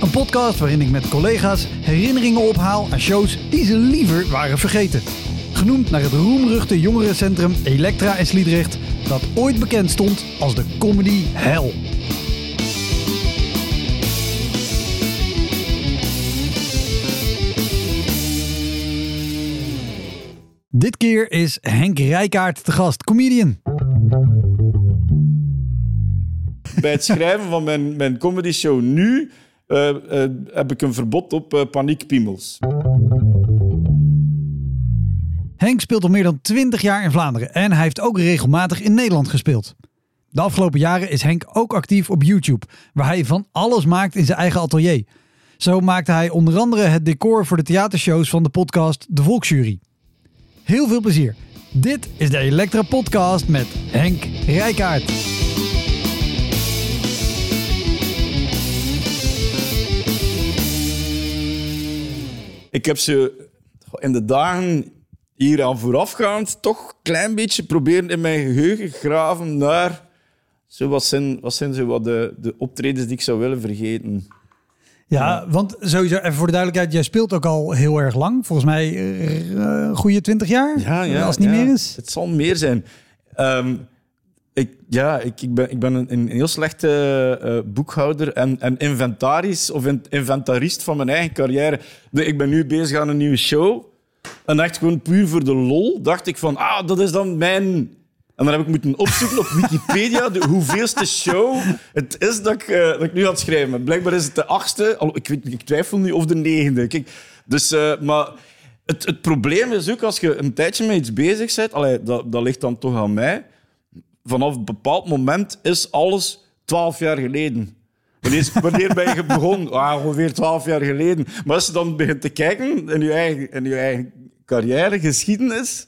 Een podcast waarin ik met collega's herinneringen ophaal aan shows die ze liever waren vergeten. Genoemd naar het roemruchte jongerencentrum Elektra in Sliedrecht, dat ooit bekend stond als de comedy hell. Dit keer is Henk Rijkaard te gast, comedian. Bij het schrijven van mijn, mijn comedy show nu uh, uh, heb ik een verbod op uh, paniekpiemels. Henk speelt al meer dan 20 jaar in Vlaanderen en hij heeft ook regelmatig in Nederland gespeeld. De afgelopen jaren is Henk ook actief op YouTube, waar hij van alles maakt in zijn eigen atelier. Zo maakte hij onder andere het decor voor de theatershows van de podcast De Volksjury. Heel veel plezier. Dit is de Elektra Podcast met Henk Rijkaard. Ik heb ze in de dagen hier aan voorafgaand toch een klein beetje proberen in mijn geheugen graven naar zo wat zijn, wat zijn zo wat de, de optredens die ik zou willen vergeten. Ja, want sowieso, even voor de duidelijkheid, jij speelt ook al heel erg lang. Volgens mij uh, een goede twintig jaar, ja, ja, als het niet ja. meer is. Het zal meer zijn. Um, ik, ja, ik, ik, ben, ik ben een, een heel slechte uh, boekhouder en, en inventaris of in, inventarist van mijn eigen carrière. Ik ben nu bezig aan een nieuwe show. En echt gewoon puur voor de lol dacht ik van, ah, dat is dan mijn... En dan heb ik moeten opzoeken op Wikipedia de hoeveelste show het is dat ik, uh, dat ik nu aan het schrijven. Blijkbaar is het de achtste. Ik, weet, ik twijfel nu of de negende. Kijk, dus, maar het, het probleem is ook als je een tijdje met iets bezig bent, allee, dat, dat ligt dan toch aan mij vanaf een bepaald moment is alles twaalf jaar geleden. Wanneer, wanneer ben je begonnen? Ah, ongeveer twaalf jaar geleden. Maar als je dan begint te kijken in je eigen, in je eigen carrière, geschiedenis...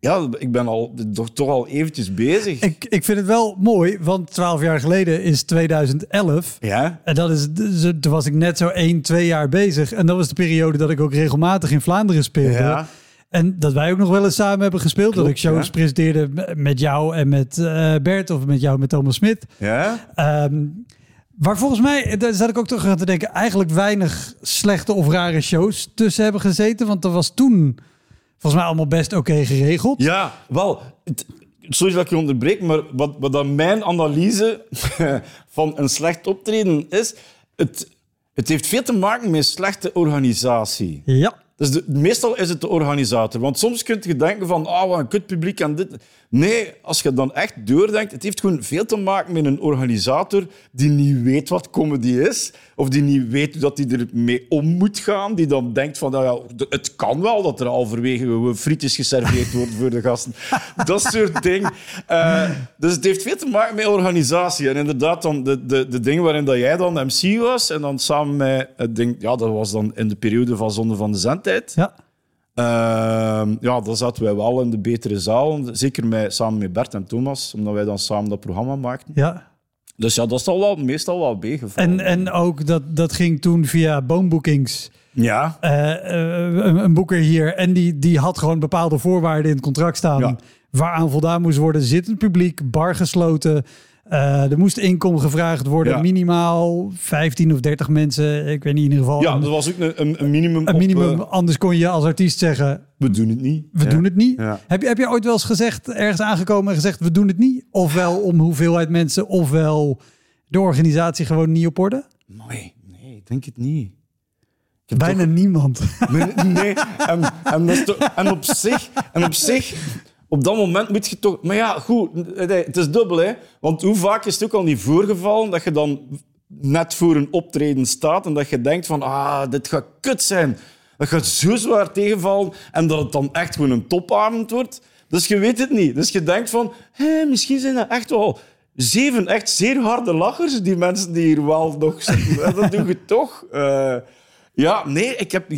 Ja, ik ben al, toch, toch al eventjes bezig. Ik, ik vind het wel mooi, want twaalf jaar geleden is 2011. Ja. En dat is, toen was ik net zo één, twee jaar bezig. En dat was de periode dat ik ook regelmatig in Vlaanderen speelde. Ja. En dat wij ook nog wel eens samen hebben gespeeld. Klopt, dat ik shows ja. presenteerde met jou en met uh, Bert of met jou met Thomas Smit. Ja? Um, waar volgens mij, daar zat ik ook toch aan te denken, eigenlijk weinig slechte of rare shows tussen hebben gezeten. Want dat was toen volgens mij allemaal best oké okay geregeld. Ja, wel. Sorry dat ik je onderbreek, maar wat, wat dan mijn analyse van een slecht optreden is, het, het heeft veel te maken met slechte organisatie. Ja. Dus meestal is het de organisator. Want soms kun je denken van, oh, wat een kut publiek en dit. Nee, als je dan echt doordenkt, het heeft gewoon veel te maken met een organisator die niet weet wat comedy is, of die niet weet dat hij ermee om moet gaan, die dan denkt van, nou ja, het kan wel dat er halverwege frietjes geserveerd worden voor de gasten. dat soort dingen. Uh, dus het heeft veel te maken met organisatie. En inderdaad, dan de, de, de dingen waarin dat jij dan MC was, en dan samen met het ding, ja, dat was dan in de periode van Zonde van de Zendtijd. Ja. Uh, ja, dan zaten wij wel in de betere zaal. Zeker met, samen met Bert en Thomas, omdat wij dan samen dat programma maakten. Ja. Dus ja, dat is al wel, meestal wel meegevallen. En, en ook dat, dat ging toen via boombookings. Ja. Uh, uh, een, een, boeker hier. En die, die had gewoon bepaalde voorwaarden in het contract staan. Ja. Waaraan voldaan moest worden. Zittend publiek, bar gesloten. Uh, er moest inkom gevraagd worden, Ja. minimaal 15 of 30 mensen. Ik weet niet in ieder geval. Ja, dat was ook een, een, een minimum. een op, minimum. eh, Anders kon je als artiest zeggen: we doen het niet. we Ja. doen het niet. Ja. Heb, je, heb je ooit wel eens gezegd, ergens aangekomen en gezegd: we doen het niet? Ofwel om hoeveelheid mensen, ofwel de organisatie gewoon niet op orde? Nee, nee, ik denk het niet. Ik heb Bijna toch- niemand. Nee, nee. En, en, dat is toch- en op zich, en op zich op dat moment moet je toch... Maar ja, goed, het is dubbel, hè. Want hoe vaak is het ook al niet voorgevallen dat je dan net voor een optreden staat en dat je denkt van, ah, dit gaat kut zijn. Dat gaat zo zwaar tegenvallen en dat het dan echt gewoon een topavond wordt. Dus je weet het niet. Dus je denkt van, hé, misschien zijn dat echt wel zeven echt zeer harde lachers, die mensen die hier wel nog zitten. dat doe je toch. Uh, ja, nee, ik heb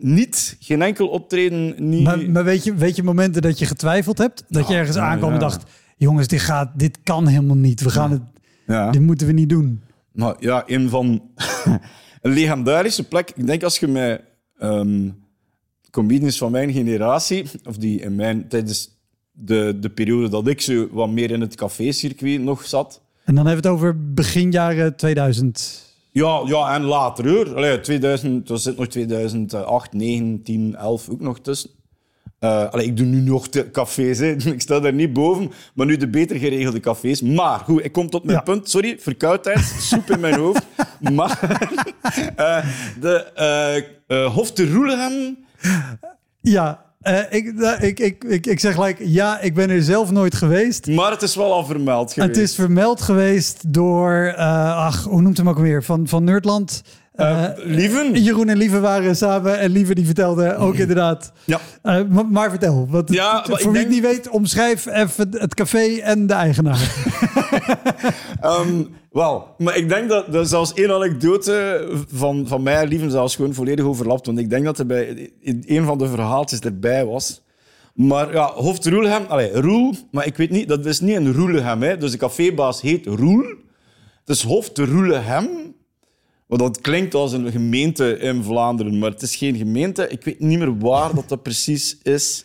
niet, geen enkel optreden. Niet... Maar, maar, weet, je, weet je momenten dat je getwijfeld hebt? Dat je ergens aankwam en dacht, jongens, dit, gaat, dit kan helemaal niet. We gaan het, ja. Dit moeten we niet doen. Nou ja, een van... een legendarische plek. Ik denk als je met um, comedians van mijn generatie, of die in mijn, tijdens de, de periode dat ik zo wat meer in het café-circuit nog zat. En dan hebben we het over begin jaren 2000. Ja, ja en later hoor. Allee, 2000, er zit nog 2008, 9, 10, 11 ook nog tussen. Uh, allee, ik doe nu nog de cafés, hè. ik sta daar niet boven, maar nu de beter geregelde cafés. Maar goed, ik kom tot mijn punt. Sorry, verkoudheid, soep in mijn hoofd. maar uh, de uh, Hof te Roelegem. Ja, uh, ik, ik, ik, ik, ik zeg gelijk, ja, ik ben er zelf nooit geweest. Maar het is wel al vermeld geweest. Het is vermeld geweest door, uh, ach, hoe noemt hem ook weer? Van, van Nerdland. Uh, Lieven? Jeroen en Lieve waren samen en Lieve die vertelde ook mhm. inderdaad. Ja. Uh, maar, vertel, ja, voor wie denk... het niet weet, omschrijf even het café en de eigenaar. um, Wel, maar ik denk dat, dat zelfs één anekdote van, van mij en Lieven zelfs gewoon volledig overlapt. Want ik denk dat er bij een van de verhaaltjes erbij was. Maar ja, Hoofd Roelhem, allee, Roel, maar ik weet niet, dat is niet een Roelhem. Hè. Dus de cafébaas heet Roel. Het is Hoofd Roelhem. Want dat klinkt als een gemeente in Vlaanderen, maar het is geen gemeente. Ik weet niet meer waar dat, dat precies is.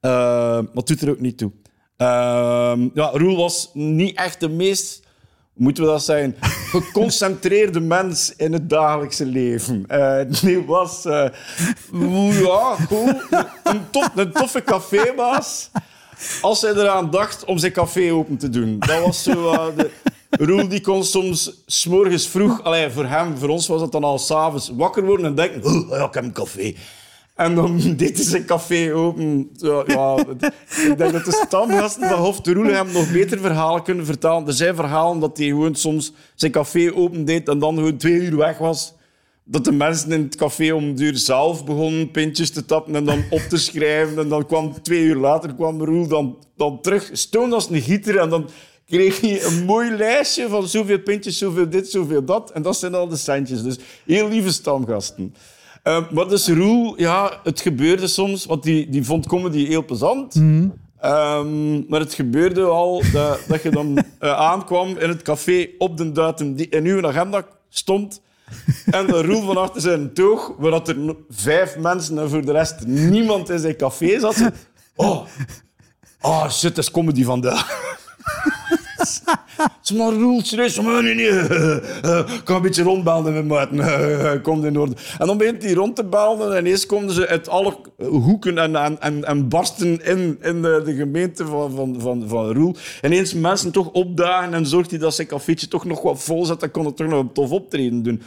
Uh, maar het doet er ook niet toe. Uh, ja, Roel was niet echt de meest moeten we dat zijn, geconcentreerde mens in het dagelijkse leven. Uh, die was, uh, ja, goed, een, tof, een toffe cafébaas. Als hij eraan dacht om zijn café open te doen. Dat was zo... Roel die kon soms s'morgens vroeg, allee, voor hem, voor ons was het dan al s'avonds, wakker worden en denken, oh, ik heb een café. En dan deed hij zijn café open. Ja, ja, ik denk dat de stamgasten van Hof de Roelen hem nog beter verhalen kunnen vertellen. Er zijn verhalen dat hij gewoon soms zijn café open deed en dan gewoon twee uur weg was. Dat de mensen in het café om de uur zelf begonnen pintjes te tappen en dan op te schrijven. En dan kwam twee uur later kwam Roel dan, dan terug, stoon als een gieter. En dan kreeg hij een mooi lijstje van zoveel pintjes, zoveel dit, zoveel dat. En dat zijn al de centjes. Dus heel lieve stamgasten. Uh, maar dus Roel, ja, het gebeurde soms, want die, die vond comedy heel plezant. Mm maar het gebeurde al dat, dat je dan uh, aankwam in het café op de datum die in uw agenda stond. En de Roel van achter zijn toog, waar dat er vijf mensen en voor de rest niemand in zijn café zat. Oh, oh shit, het is comedy vandaag. Maar Roel, maar nee, nee. Ik ga een beetje rondbelden met maat. Komt in orde. En dan begint hij rond te belden en ineens komen ze uit alle hoeken en, en, en, barsten in, in de, de gemeente van, van, van, van Roel. En eens mensen toch opdagen en zorgt hij dat zijn cafeetje toch nog wat vol zet, dan kon het toch nog een tof optreden doen.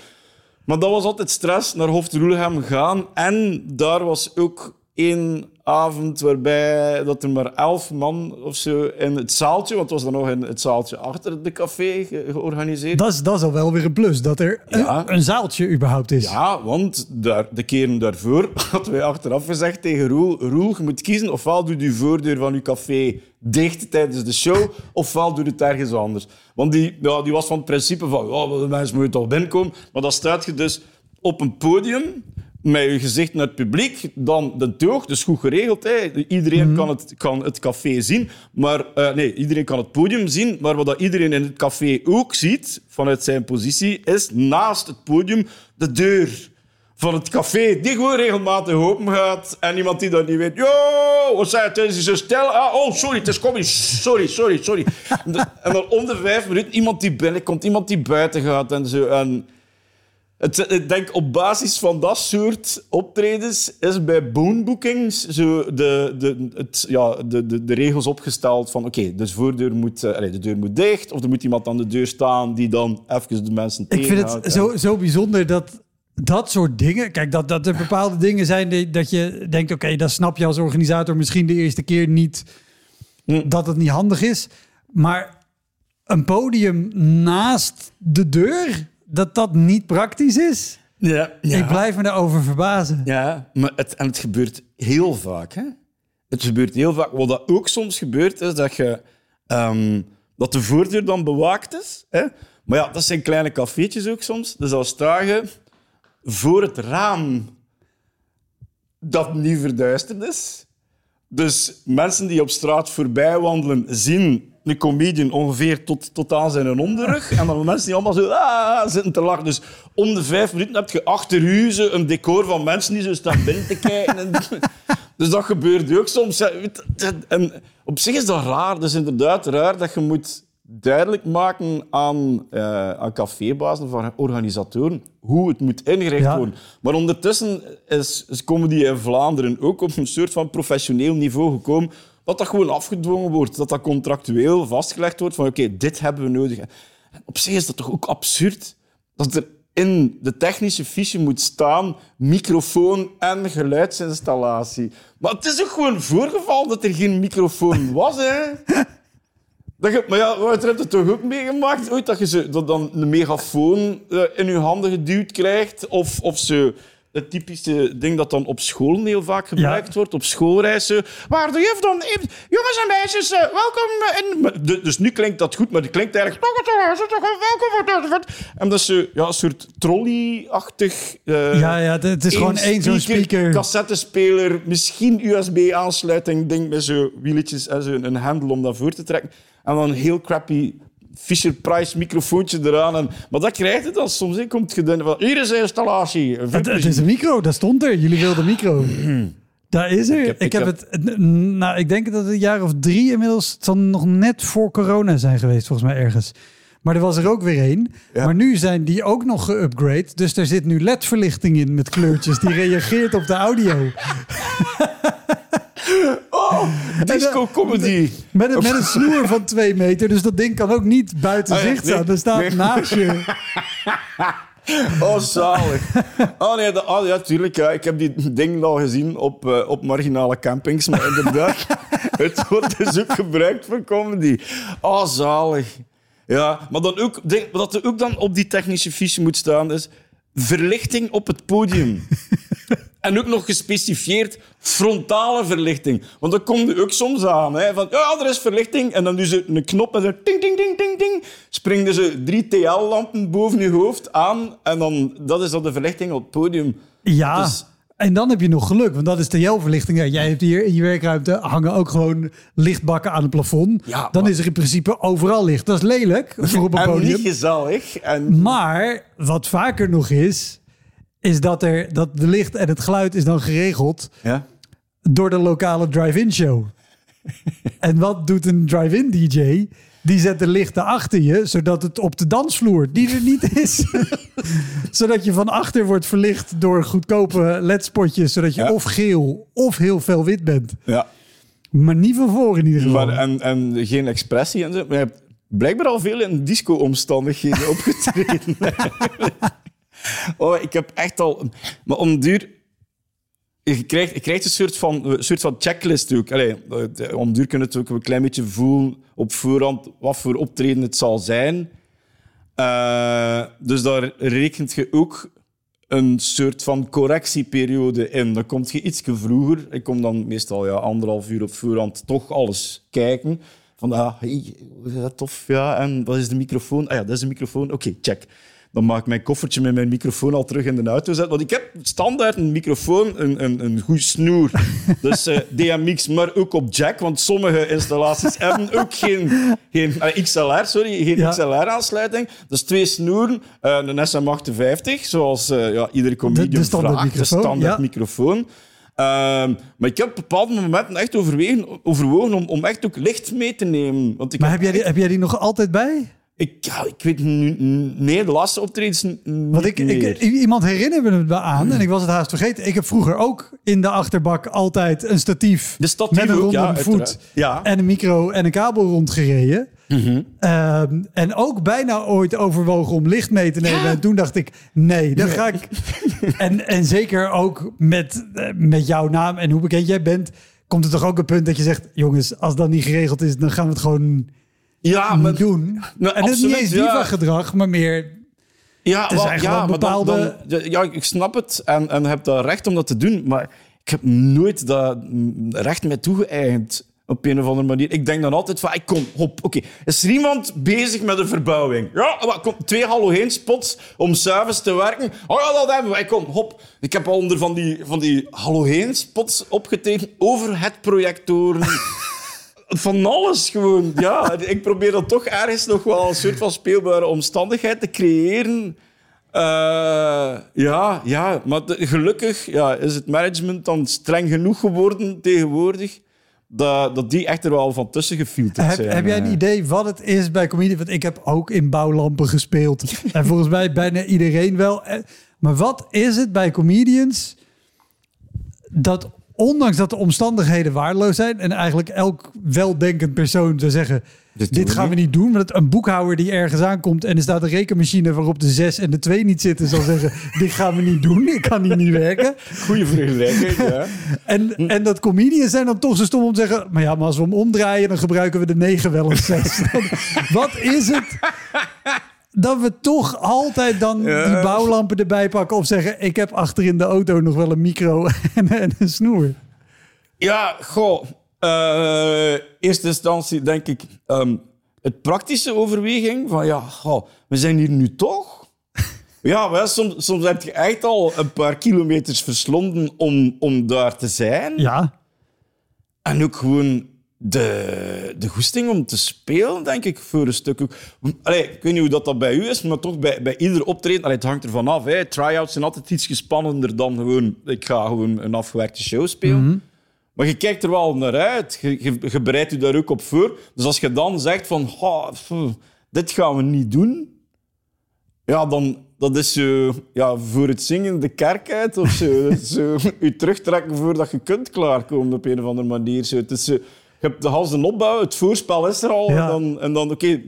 Maar dat was altijd stress, naar Hoofd Roelhem gaan. En daar was ook één avond waarbij dat er maar elf man of zo in het zaaltje, want het was dan nog in het zaaltje achter de café georganiseerd. Dat is, dat is al wel weer een plus, dat er een, zaaltje überhaupt is. Ja, want daar, de keren daarvoor hadden wij achteraf gezegd tegen Roel, Roel, je moet kiezen, ofwel doe je voordeur van je café dicht tijdens de show, ofwel doe het ergens anders. Want die, ja, die was van het principe van, ja, de mensen moeten toch binnenkomen, maar dan staat je dus op een podium met je gezicht naar het publiek, dan de toog. Dus goed geregeld. Hè. Iedereen mhm. kan, het, kan het café zien. Maar, uh, nee, iedereen kan het podium zien. Maar wat dat iedereen in het café ook ziet, vanuit zijn positie, is naast het podium de deur van het café, die gewoon regelmatig open gaat. En iemand die dat niet weet, yo, wat zei het? Is zo stil? Ah, oh, sorry, het is comedy. Sorry, sorry, sorry. en dan om de vijf minuten iemand die binnenkomt, iemand die buiten gaat en zo. En het, ik denk op basis van dat soort optredens is bij boonbookings zo de, de, het, ja, de, de, de regels opgesteld van oké, dus voordeur moet, uh, de deur moet dicht of er moet iemand aan de deur staan die dan even de mensen tegenhoudt. Ik vind het zo, zo bijzonder dat dat soort dingen... Kijk, dat, dat er bepaalde dingen zijn die, dat je denkt... oké, dat snap je als organisator misschien de eerste keer niet Hm. dat het niet handig is. Maar een podium naast de deur, dat dat niet praktisch is. Ja, Ik blijf me daarover verbazen. Ja, maar het, en het gebeurt heel vaak. Hè? Het gebeurt heel vaak. Wat dat ook soms gebeurt, is dat, je, ehm, dat de voordeur dan bewaakt is. Hè? Maar ja, dat zijn kleine cafeetjes ook soms. Dus dan sta je voor het raam dat niet verduisterd is. Dus mensen die op straat voorbij wandelen, zien een comedian ongeveer tot, tot aan zijn onderrug. En dan mensen die allemaal zo ah, zitten te lachen. Dus om de vijf minuten heb je achter u zo een decor van mensen die zo staan binnen te kijken. En dus dat gebeurt ook soms. Je, En op zich is dat raar. Dus inderdaad raar dat je moet duidelijk maken aan, eh aan cafébazen aan organisatoren hoe het moet ingericht Ja. worden. Maar ondertussen is, is comedy in Vlaanderen ook op een soort van professioneel niveau gekomen dat dat gewoon afgedwongen wordt, dat dat contractueel vastgelegd wordt van oké, dit hebben we nodig. Op zich is dat toch ook absurd dat er in de technische fiche moet staan microfoon en geluidsinstallatie. Maar het is ook gewoon voorgevallen dat er geen microfoon was, hè? Dat je, maar ja, Wouter heeft het toch ook meegemaakt? Ooit dat je zo, dat dan een megafoon eh, in je handen geduwd krijgt? Of, of zo, het typische ding dat dan op school heel vaak gebruikt wordt, op schoolreizen. Waar de juf dan even... Jongens en meisjes, eh, welkom in... De- dus nu klinkt dat goed, maar die klinkt eigenlijk... Welkom. En dat is zo, ja, een soort trolley-achtig... eh, Ja, ja, het- is gewoon één zo'n speaker. cassettespeler, misschien USB-aansluiting, ding met zo wieletjes en zo een hendel om dat voor te trekken. En dan een heel crappy Fisher-Price microfoontje eraan. En, maar dat krijg je dan soms. hè. Komt je dan van, hier is een installatie. Het, het is een micro, dat stond er. Jullie wilden micro. Daar is er. Ik heb- heb, ik heb- het. Nou, ik denk dat het een jaar of drie inmiddels. Het zal nog net voor corona zijn geweest, volgens mij ergens. Maar er was er ook weer één. Ja. Maar nu zijn die ook nog geüpgrade. Dus er zit nu LED-verlichting in met kleurtjes. Die reageert op de audio. Oh, disco-comedy. Met een, met een snoer van twee meter. Dus dat ding kan ook niet buiten ja, zicht nee, staan. Er staat nee. naast je. Oh, zalig. Oh nee, dat, oh, ja, tuurlijk. Ja. Ik heb die ding al gezien op, eh, op marginale campings. Maar inderdaad, het wordt dus ook gebruikt voor comedy. Oh, zalig. Ja, maar dan ook, denk, wat er ook dan op die technische fiche moet staan, is verlichting op het podium. En ook nog gespecifieerd frontale verlichting. Want dat komt er ook soms aan. Hè? Van, ja, er is verlichting. En dan doe ze een knop en dan ting, ting, ting, ting, ting. Springen zo drie TL-lampen boven je hoofd aan. En dan, dat is dan de verlichting op het podium. Ja. Dus- En dan heb je nog geluk, want dat is TL-verlichting. Jij hebt hier in je werkruimte hangen ook gewoon lichtbakken aan het plafond. Ja, dan is er in principe overal licht. Dat is lelijk voor op een En niet gezellig. En, Maar wat vaker nog is, is dat, er, dat de licht en het geluid is dan geregeld ja? door de lokale drive-in show. en wat doet een drive-in DJ? Die zet de lichten achter je, zodat het op de dansvloer, die er niet is, zodat je van achter wordt verlicht door goedkope ledspotjes, zodat je Ja. of geel of heel fel wit bent. ja. Maar niet van voor in ieder geval. Maar, en, en geen expressie en zo. Maar je hebt blijkbaar al veel in disco-omstandigheden opgetreden. Oh, ik heb echt al... Maar om duur... Je krijgt, je krijgt een soort van, soort van checklist ook. Allee, eh, om duur kun je het ook een klein beetje voelen op voorhand wat voor optreden het zal zijn. Eh, dus daar rekent je ook een soort van correctieperiode in. Dan kom je iets vroeger. Ik kom dan meestal ja, anderhalf uur op voorhand toch alles kijken. Van, ah, hey, tof? Ja, en wat is de microfoon? Ah ja, dat is de microfoon. Oké, check. Dan maak ik mijn koffertje met mijn microfoon al terug in de auto zetten. Want ik heb standaard een microfoon, een, een, een goed snoer. Dus eh, DMX, maar ook op jack. Want sommige installaties hebben ook geen, geen eh, XLR, sorry, geen Ja. XLR-aansluiting. Dus twee snoeren, eh, een SM58, zoals ja, iedere comedian de standaard vraagt. microfoon, De standaard ja. microfoon. Ehm, maar ik heb op bepaalde momenten echt overwegen, overwogen om, om echt ook licht mee te nemen. Want ik maar heb jij, die, echt- heb jij die nog altijd bij? Ik, ik weet nu... Nee, de laatste optredens Want ik, ik, meer. iemand herinnerde me me aan en ik was het haast vergeten. Ik heb vroeger ook in de achterbak altijd een statief, De statief met een ronde ja, voet. Ja. En een micro en een kabel rondgereden. Ehm, en ook bijna ooit overwogen om licht mee te nemen. En toen dacht ik, nee, dan ga ik... en, en zeker ook met, eh, met jouw naam en hoe bekend jij bent... komt er toch ook een punt dat je zegt... jongens, als dat niet geregeld is, dan gaan we het gewoon Ja, maar doen. Nou, en het is niet eens ja. diva-gedrag, maar meer... Ja, wel, gewoon maar dan- bepaalde- dan- ja, ik snap het en, en heb dat recht om dat te doen, maar ik heb nooit dat recht mij toegeëigend op een of andere manier. Ik denk dan altijd van, ik kom, hop, oké. Is er iemand bezig met een verbouwing? Ja, maar kom, twee halogeen-spots om s'avonds te werken. Oh ja, dat hebben we. Ik kom, hop. Ik heb al onder van die, van die halogeen-spots opgetekend over het projectoren. Van alles gewoon. Ja, ik probeer dan toch ergens nog wel een soort van speelbare omstandigheid te creëren. Eh, ja, ja, maar de- gelukkig ja, is het management dan streng genoeg geworden tegenwoordig. Dat, dat die echt er wel van tussen gefilterd Heb, zijn. heb jij een eh. idee wat het is bij comedie? Want ik heb ook in bouwlampen gespeeld. en volgens mij bijna iedereen wel. Eh, Maar wat is het bij comedians dat ondanks dat de omstandigheden waardeloos zijn en eigenlijk elk weldenkend persoon zou zeggen Dit gaan we niet doen, want een boekhouder die ergens aankomt en er staat een rekenmachine waarop de 6 en de 2 niet zitten, zal zeggen dit gaan we niet doen, ik kan hier niet werken. Goeie vergelijking, ja. En, en dat comedians zijn dan toch zo stom om te zeggen... maar ja, maar als we hem omdraaien, dan gebruiken we de 9 wel of 6. Wat is het dat we toch altijd dan Ja. die bouwlampen erbij pakken... of zeggen, ik heb achter in de auto nog wel een micro en, en een snoer. Ja, goh. eh eerste instantie denk ik ehm, het praktische overweging van ja, goh, we zijn hier nu toch. Ja, wel, soms, soms heb je echt al een paar kilometers verslonden om, om daar te zijn. Ja, En ook gewoon de, de goesting om te spelen, denk ik, voor een stuk. Allee, ik weet niet hoe dat, dat bij u is, maar toch bij, bij ieder optreden... Allee, het hangt ervan af. Hè. Try-outs zijn altijd iets spannender dan gewoon... Ik ga gewoon een afgewerkte show spelen. Maar je kijkt er wel naar uit. Je, je, je bereidt je daar ook op voor. Dus als je dan zegt van... "Ha, pff, dit gaan we niet doen... Ja, dan dat is zo, ja, voor het zingen de kerk uit of zo. Zo je terugtrekken voordat je kunt klaarkomen op een of andere manier. Zo. Het is zo, hebt de hals en opbouw, het voorspel is er al. Ja. En dan, en dan oké,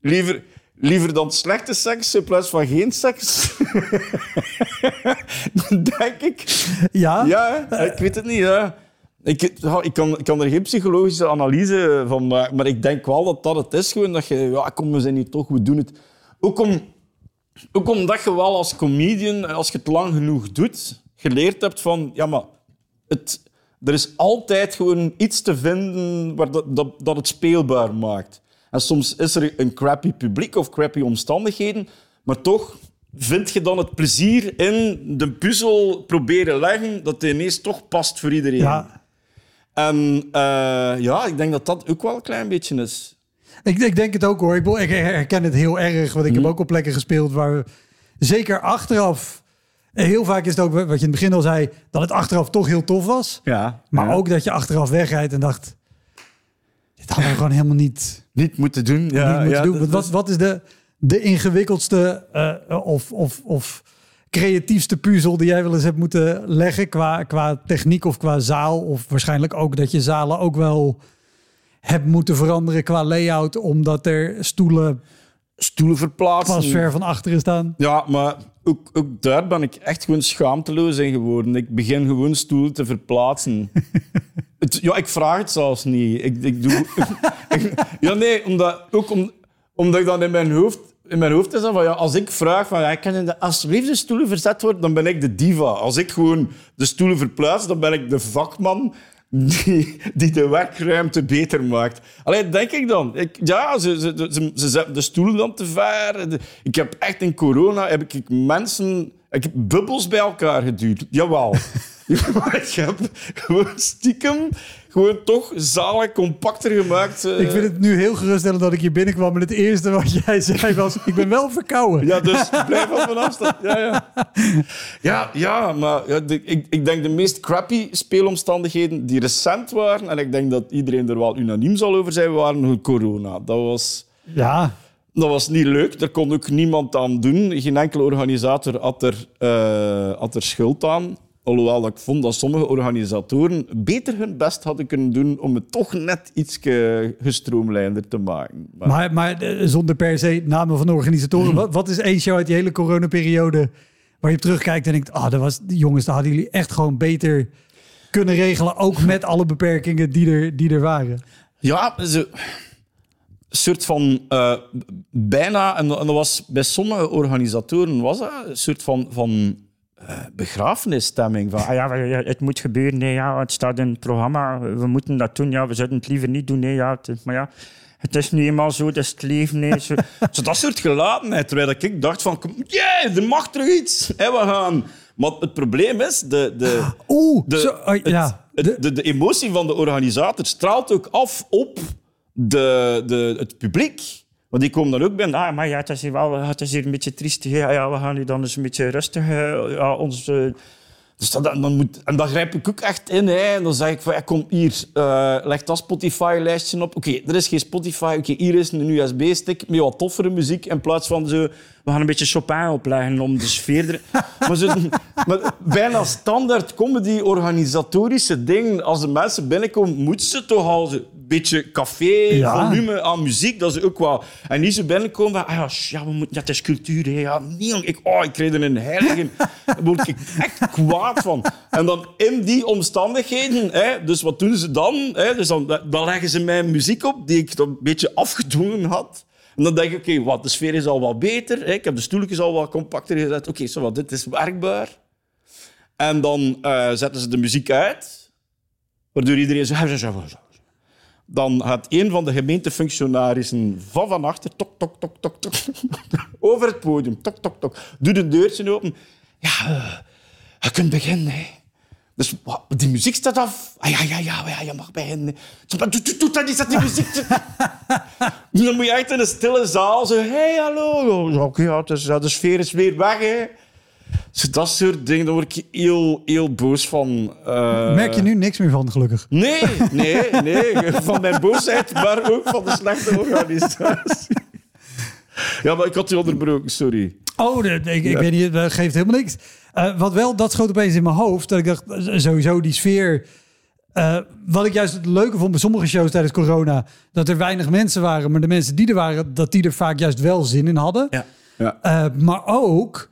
liever, liever dan slechte seks in plaats van geen seks. Denk ik. ja. Ja, ik weet het niet. Ja. Ik, ik, kan, ik kan er geen psychologische analyse van maken, maar ik denk wel dat dat het is. Gewoon dat je, ja, kom, we zijn hier toch, we doen het. Ook, om, ook omdat je wel als comedian, als je het lang genoeg doet, geleerd hebt van, ja, maar het, er is altijd gewoon iets te vinden waar dat, dat, dat het speelbaar maakt. En soms is er een crappy publiek of crappy omstandigheden, maar toch vind je dan het plezier in de puzzel proberen leggen dat het ineens toch past voor iedereen. ja. En eh, ja, ik denk dat dat ook wel een klein beetje is. Ik, ik denk het ook hoor. Ik, herken het heel erg. Want ik heb ook op plekken gespeeld waar we zeker achteraf... Heel vaak is het ook, wat je in het begin al zei... dat het achteraf toch heel tof was. Ja. Maar ook dat je achteraf wegrijdt en dacht... dit hadden we gewoon helemaal niet, niet moeten doen. Ja, niet moeten doen. dat wat, is- wat is de, de ingewikkeldste eh, of, of, of creatiefste puzzel... die jij wel eens hebt moeten leggen qua, qua techniek of qua zaal? Of waarschijnlijk ook dat je zalen ook wel hebt moeten veranderen qua layout... omdat er stoelen stoelen verplaatsen. pas ver van achteren staan. Ja, maar ook, ook daar ben ik echt gewoon schaamteloos in geworden. Ik begin gewoon stoelen te verplaatsen. het, ja, ik vraag het zelfs niet. Ik, ik doe... ik- ja, nee, omdat, ook om, omdat ik dan in mijn hoofd... In mijn hoofd is dan van, ja, als ik vraag van, ja, kan de, alsjeblieft de stoelen verzet worden, dan ben ik de diva. Als ik gewoon de stoelen verplaats, dan ben ik de vakman die, die de werkruimte beter maakt. Alleen denk ik dan. Ik, ja, ze, ze, ze, ze zetten de stoelen dan te ver. De- Ik heb echt in corona heb ik mensen... Ik heb bubbels bij elkaar geduwd. Jawel. maar ik heb gewoon stiekem gewoon toch zalen compacter gemaakt. eh. Ik vind het nu heel geruststellend dat ik hier binnenkwam... en het eerste wat jij zei was... ik ben wel verkouden. Ja, dus blijf van van afstand. Ja, ja. ja, ja maar ja, de- ik, ik denk de meest crappy speelomstandigheden die recent waren, en ik denk dat iedereen er wel unaniem zal over zijn, waren corona. Dat was, Ja, dat was niet leuk. Daar kon ook niemand aan doen. Geen enkele organisator had er, eh, had er schuld aan. Alhoewel ik vond dat sommige organisatoren beter hun best hadden kunnen doen om het toch net iets gestroomlijnder te maken. Maar- maar, maar eh, zonder per se namen van organisatoren. Wat, wat is één show uit die hele coronaperiode... waar je op terugkijkt en denkt... ah, dat was, jongens, daar hadden jullie echt gewoon beter kunnen regelen, ook met alle beperkingen die er, die er waren. Ja, ze, een soort van uh, bijna, en, en dat was bij sommige organisatoren was dat een soort van, van uh, begrafenisstemming. Van, ah ja, het moet gebeuren, nee, ja, het staat in het programma, we moeten dat doen, ja, we zouden het liever niet doen, nee, ja, het, maar ja, het is nu eenmaal zo, dat is het leven. Nee, zo. zo dat soort gelatenheid, terwijl ik dacht van, yeah, er mag terug iets, hè, we gaan... Maar het probleem is, de, de, Oeh, de, zo, uh, ja. de, de, de emotie van de organisator straalt ook af op de, de, het publiek. Want die komen dan ook binnen. Ah, maar ja, het is hier, wel, het is hier een beetje triest. Ja, ja, we gaan nu dan eens een beetje rustig uh, ja, ons... Uh, dus dat, dan moet, en dan grijp ik ook echt in. Hè. En dan zeg ik van, ja, kom hier, uh, leg dat Spotify-lijstje op. Oké, er is geen Spotify. Oké, hier is een USB-stick met wat toffere muziek. In plaats van zo, we gaan een beetje Chopin opleggen om de sfeer... Er... maar, zo, maar bijna standaard comedy-organisatorische dingen. Als de mensen binnenkomen, moeten ze toch al een beetje café-volume aan muziek. Dat is ook wel... En niet zo binnenkomen van, ah ja, ja, we moeten, ja, het is cultuur. Hè. Ja, nee, ik, oh, ik kreeg er een heilige... Daar word ik echt kwaad van. En dan in die omstandigheden, hè, dus wat doen ze dan? Hè, dus dan, dan leggen ze mij muziek op die ik een beetje afgedwongen had. En dan denk ik, oké, wat, de sfeer is al wat beter. Hè? Ik heb de stoeltjes al wat compacter gezet. Oké, okay, dit is werkbaar. En dan uh, zetten ze de muziek uit, waardoor iedereen zo... Dan gaat een van de gemeentefunctionarissen van van achter, tok, tok, tok, tok, tok, over het podium, tok, tok, tok, doet een deurtje open. Ja, uh, je kunt beginnen, hè. Dus die muziek staat af. Ah, ja, ja, ja, ja, je mag beginnen. Doe, doe, doe dat niet, zet die muziek. dan moet je echt in een stille zaal zo... hey, hallo. Oké, ja, dus, ja, de sfeer is weer weg, hè. Dus dat soort dingen, daar word ik heel, heel boos van. Uh... Merk je nu niks meer van, gelukkig? Nee, nee, nee. Van mijn boosheid, maar ook van de slechte organisatie. Ja, maar ik had je onderbroken, sorry. Oh, ik, ik weet niet, dat geeft helemaal niks. Uh, wat wel, dat schoot opeens in mijn hoofd. Dat ik dacht, sowieso die sfeer. Uh, wat ik juist het leuke vond bij sommige shows tijdens corona, dat er weinig mensen waren, maar de mensen die er waren, dat die er vaak juist wel zin in hadden. Ja. Ja. Uh, maar ook,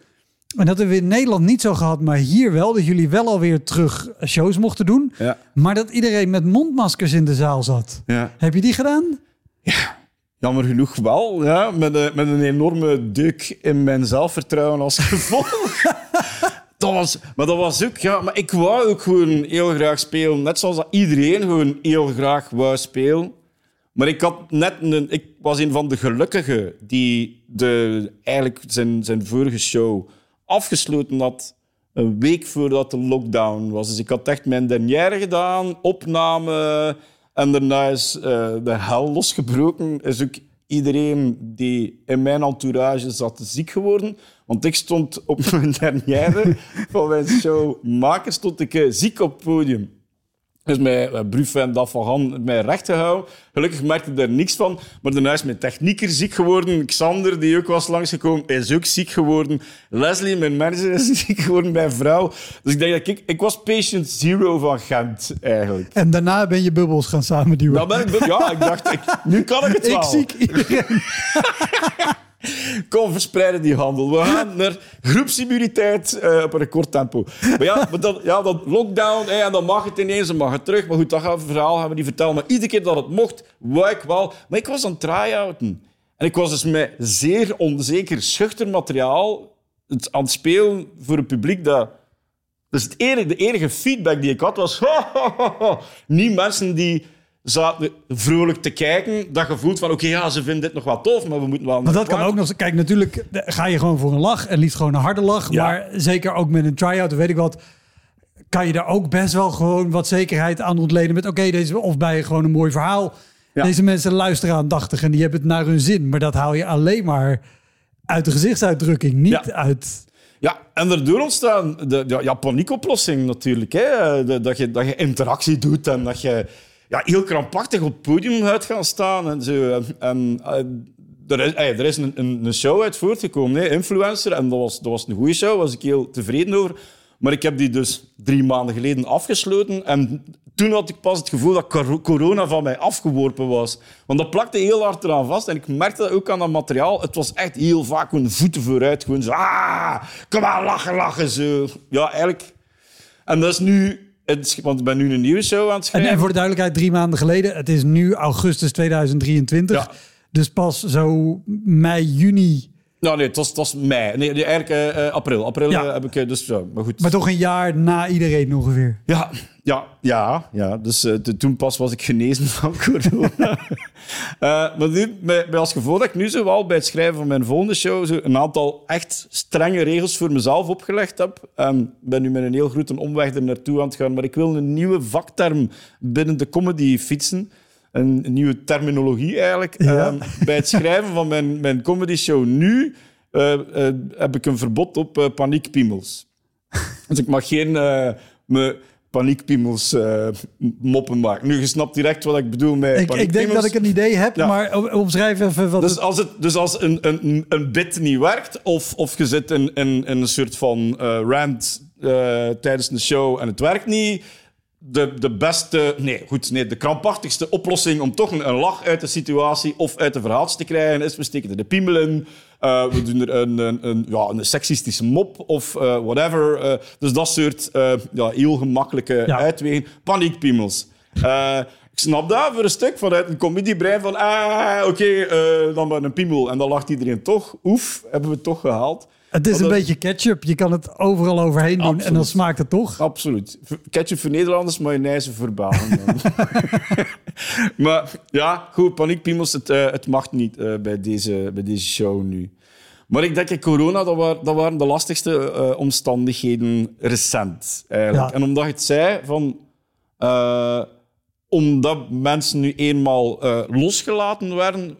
en dat hebben we in Nederland niet zo gehad, maar hier wel, dat jullie wel alweer terug shows mochten doen. Ja. Maar dat iedereen met mondmaskers in de zaal zat. Ja. Heb je die gedaan? Ja. Jammer genoeg wel, ja. Met, een, met een enorme deuk in mijn zelfvertrouwen als gevolg. dat was, maar dat was ook, ja, maar ik wou ook gewoon heel graag spelen. Net zoals dat iedereen gewoon heel graag wou spelen. Maar ik, had net een, ik was een van de gelukkigen die de, eigenlijk zijn, zijn vorige show afgesloten had. Een week voordat de lockdown was. Dus ik had echt mijn dernière gedaan, opname. En daarna is uh, de hel losgebroken. Is ook iedereen die in mijn entourage zat ziek geworden. Want ik stond op mijn dernière van mijn show maken, stond ik uh, ziek op het podium. Dus mijn uh, Bruf en dat van Han mij recht gehouden. Gelukkig merkte ik daar niks van. Maar daarna is mijn technieker ziek geworden. Xander, die ook was langsgekomen, is ook ziek geworden. Leslie, mijn manager, is ziek geworden. Mijn vrouw. Dus ik denk dat ik... Ik was patient zero van Gent, eigenlijk. En daarna ben je bubbels gaan samenduwen. Dan ben ik... Ja, ik dacht, ik, nu kan ik het wel. Ik ziek iedereen. Kom, verspreiden die handel. We gaan naar groepsimmuniteit uh, op een recordtempo. Maar ja, maar dan, ja, dan lockdown en dan mag het ineens, dan mag het terug. Maar goed, dat gaan we verhaal gaan we niet vertellen. Maar iedere keer dat het mocht, wou ik wel. Maar ik was aan het try-outen. En ik was dus met zeer onzeker, schuchter materiaal aan het spelen voor een publiek dat... Dus het enige, de enige feedback die ik had was... niet mensen die zaten vrolijk te kijken. Dat gevoel van, oké, ja, ze vinden dit nog wel tof, maar we moeten wel... Maar dat kan ook nog... Kijk, natuurlijk ga je gewoon voor een lach en liefst gewoon een harde lach. Maar zeker ook met een try-out, weet ik wat... kan je daar ook best wel gewoon wat zekerheid aan ontleden met... oké, deze of bij gewoon een mooi verhaal. Deze mensen luisteren aandachtig en die hebben het naar hun zin. Maar dat haal je alleen maar uit de gezichtsuitdrukking, niet uit... Ja, en daardoor ontstaan de ja, paniekoplossing natuurlijk. Hè? dat, je, dat je interactie doet en dat je ja, heel krampachtig op het podium uit gaan staan en zo. En, eh, er is, er is een, een, show uit voortgekomen, hè, Influencer. En dat was, dat was een goede show, was ik heel tevreden over. Maar ik heb die dus drie maanden geleden afgesloten. En toen had ik pas het gevoel dat corona van mij afgeworpen was. Want dat plakte heel hard eraan vast. En ik merkte dat ook aan dat materiaal. Het was echt heel vaak een voeten vooruit. Gewoon zo, ah, kom maar, lachen, lachen. Zo. Ja, eigenlijk... En dat is nu het- want ik ben nu een nieuwe show aan het En, schrijven. en voor de duidelijkheid, drie maanden geleden. Het is nu augustus 2023. Ja. Dus pas zo mei, juni. Nou nee, het was, het was mei. Nee, eigenlijk eh, april. April Ja. eh, heb ik dus zo. Maar goed. Maar toch een jaar na iedereen ongeveer. Ja, ja, ja, ja. Dus eh, toen pas was ik genezen van corona. Eh, maar nu, met, met als gevolg dat ik nu zo wel bij het schrijven van mijn volgende show zo een aantal echt strenge regels voor mezelf opgelegd heb. En ben nu met een heel grote omweg er naartoe aan het gaan. Maar ik wil een nieuwe vakterm binnen de comedy fietsen. Een, een nieuwe terminologie eigenlijk. Ja. Ehm, bij het schrijven van mijn, mijn comedy show nu eh, heb ik een verbod op paniekpiemels. Dus ik mag geen me paniekpiemels eh, moppen maken. Nu, je snapt direct wat ik bedoel met Ik, ik denk dat ik een idee heb, Ja. maar omschrijf even wat Dus het- als, het, dus als een, een, een bit niet werkt, of, of je zit in, in, in een soort van eh, rant eh, tijdens een show en het werkt niet, de, de beste, nee, goed, nee, de krampachtigste oplossing om toch een, een lach uit de situatie of uit de verhaaltje te krijgen is, we steken er de piemel in, eh, we doen er een, een, een, ja, een seksistische mop of eh, whatever. eh, dus dat soort ja, heel gemakkelijke Ja. uitwegen. Paniekpiemels. Ik snap dat voor een stuk vanuit een comediebrein van ah, oké, eh, dan maar een piemel. En dan lacht iedereen toch. Oef, hebben we het toch gehaald. Het is Want een dat- beetje ketchup. Je kan het overal overheen doen en dan smaakt het toch. Absoluut. Ketchup voor Nederlanders, mayonaise voor Belgen. maar ja, goed, paniekpiemels, het, eh, het mag niet eh, bij, deze, bij deze show nu. Maar ik denk, dat corona, dat waren, dat waren de lastigste eh, omstandigheden recent. Eigenlijk. Ja. En omdat je het zei, van, eh, omdat mensen nu eenmaal eh, losgelaten werden,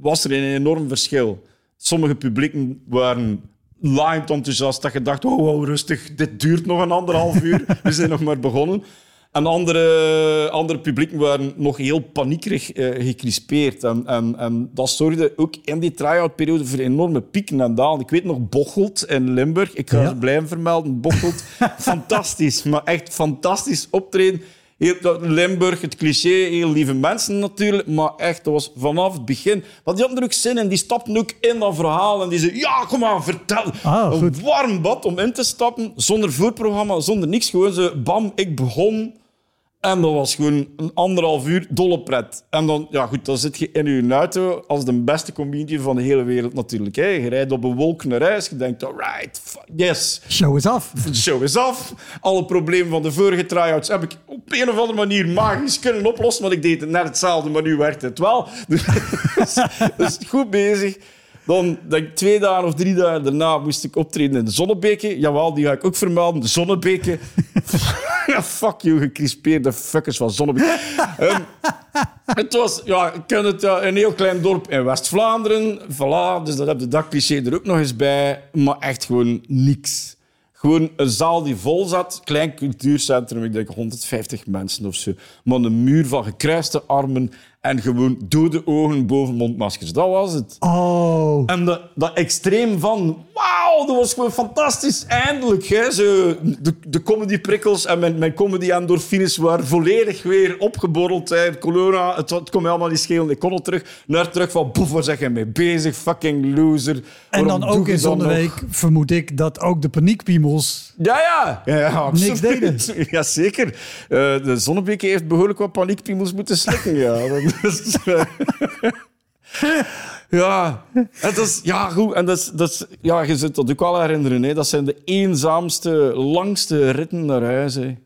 was er een enorm verschil. Sommige publieken waren lijnd enthousiast dat je dacht, oh, wow, rustig, dit duurt nog een anderhalf uur. We zijn nog maar begonnen. En andere, andere publieken waren nog heel paniekerig eh, gecrispeerd. En, en, en dat zorgde ook in die try-out-periode voor enorme pieken en dalen. Ik weet nog Bocholt in Limburg. Ik ga Ja. ze blijven vermelden. Bocholt, fantastisch. Maar echt fantastisch optreden. Limburg, het cliché, heel lieve mensen natuurlijk. Maar echt, dat was vanaf het begin. Want die hadden er ook zin in. Die stapten ook in dat verhaal. En die zeiden, ja, kom maar, vertel. Ah, een warm bad om in te stappen. Zonder voorprogramma, zonder niks. Gewoon zo, bam, ik begon. En dat was gewoon een anderhalf uur dolle pret. En dan, ja goed, dan zit je in je auto als de beste comedian van de hele wereld natuurlijk. Hè. Je rijdt op een wolk naar huis. Je denkt, alright, f- yes. Show is af. Show is af. Alle problemen van de vorige try-outs heb ik op een of andere manier magisch kunnen oplossen. Want ik deed het net hetzelfde, maar nu werkt het wel. Dus, dus goed bezig. Dan, twee dagen of drie dagen daarna moest ik optreden in de Zonnebeke. Jawel, die ga ik ook vermelden. De Zonnebeke. fuck you, gecrispeerde fuckers van Zonnebeke. Ehm, het was, ja, ik ken het, ja, een heel klein dorp in West-Vlaanderen. Voilà, dus dat heb je dat cliché er ook nog eens bij. Maar echt gewoon niks. Gewoon een zaal die vol zat, klein cultuurcentrum, ik denk 150 mensen of zo. Maar een muur van gekruiste armen en gewoon dode ogen boven mondmaskers. Dat was het. Oh. En dat, dat extreem van, wauw, dat was gewoon fantastisch. Eindelijk, hè, zo, de, de comedyprikkels en mijn, mijn comedy-endorfines waren volledig weer opgeborreld. Hè. Corona, het, het kon allemaal niet schelen. Ik kon er terug naar terug van, boef, waar zeg je mee bezig? Fucking loser. En Waarom dan ook in nog? Zonneweek vermoed ik dat ook de paniekpiemels... Ja, ja. ja, ja absoluut. Niks deden. Jazeker. Uh, de Zonnebeke heeft behoorlijk wat paniekpiemels moeten slikken. Ja, is, eh, ja. Dat is, ja, goed. En dat is, dat is, ja, je zult dat ook wel herinneren. Hè. Dat zijn de eenzaamste, langste ritten naar huis. Hè.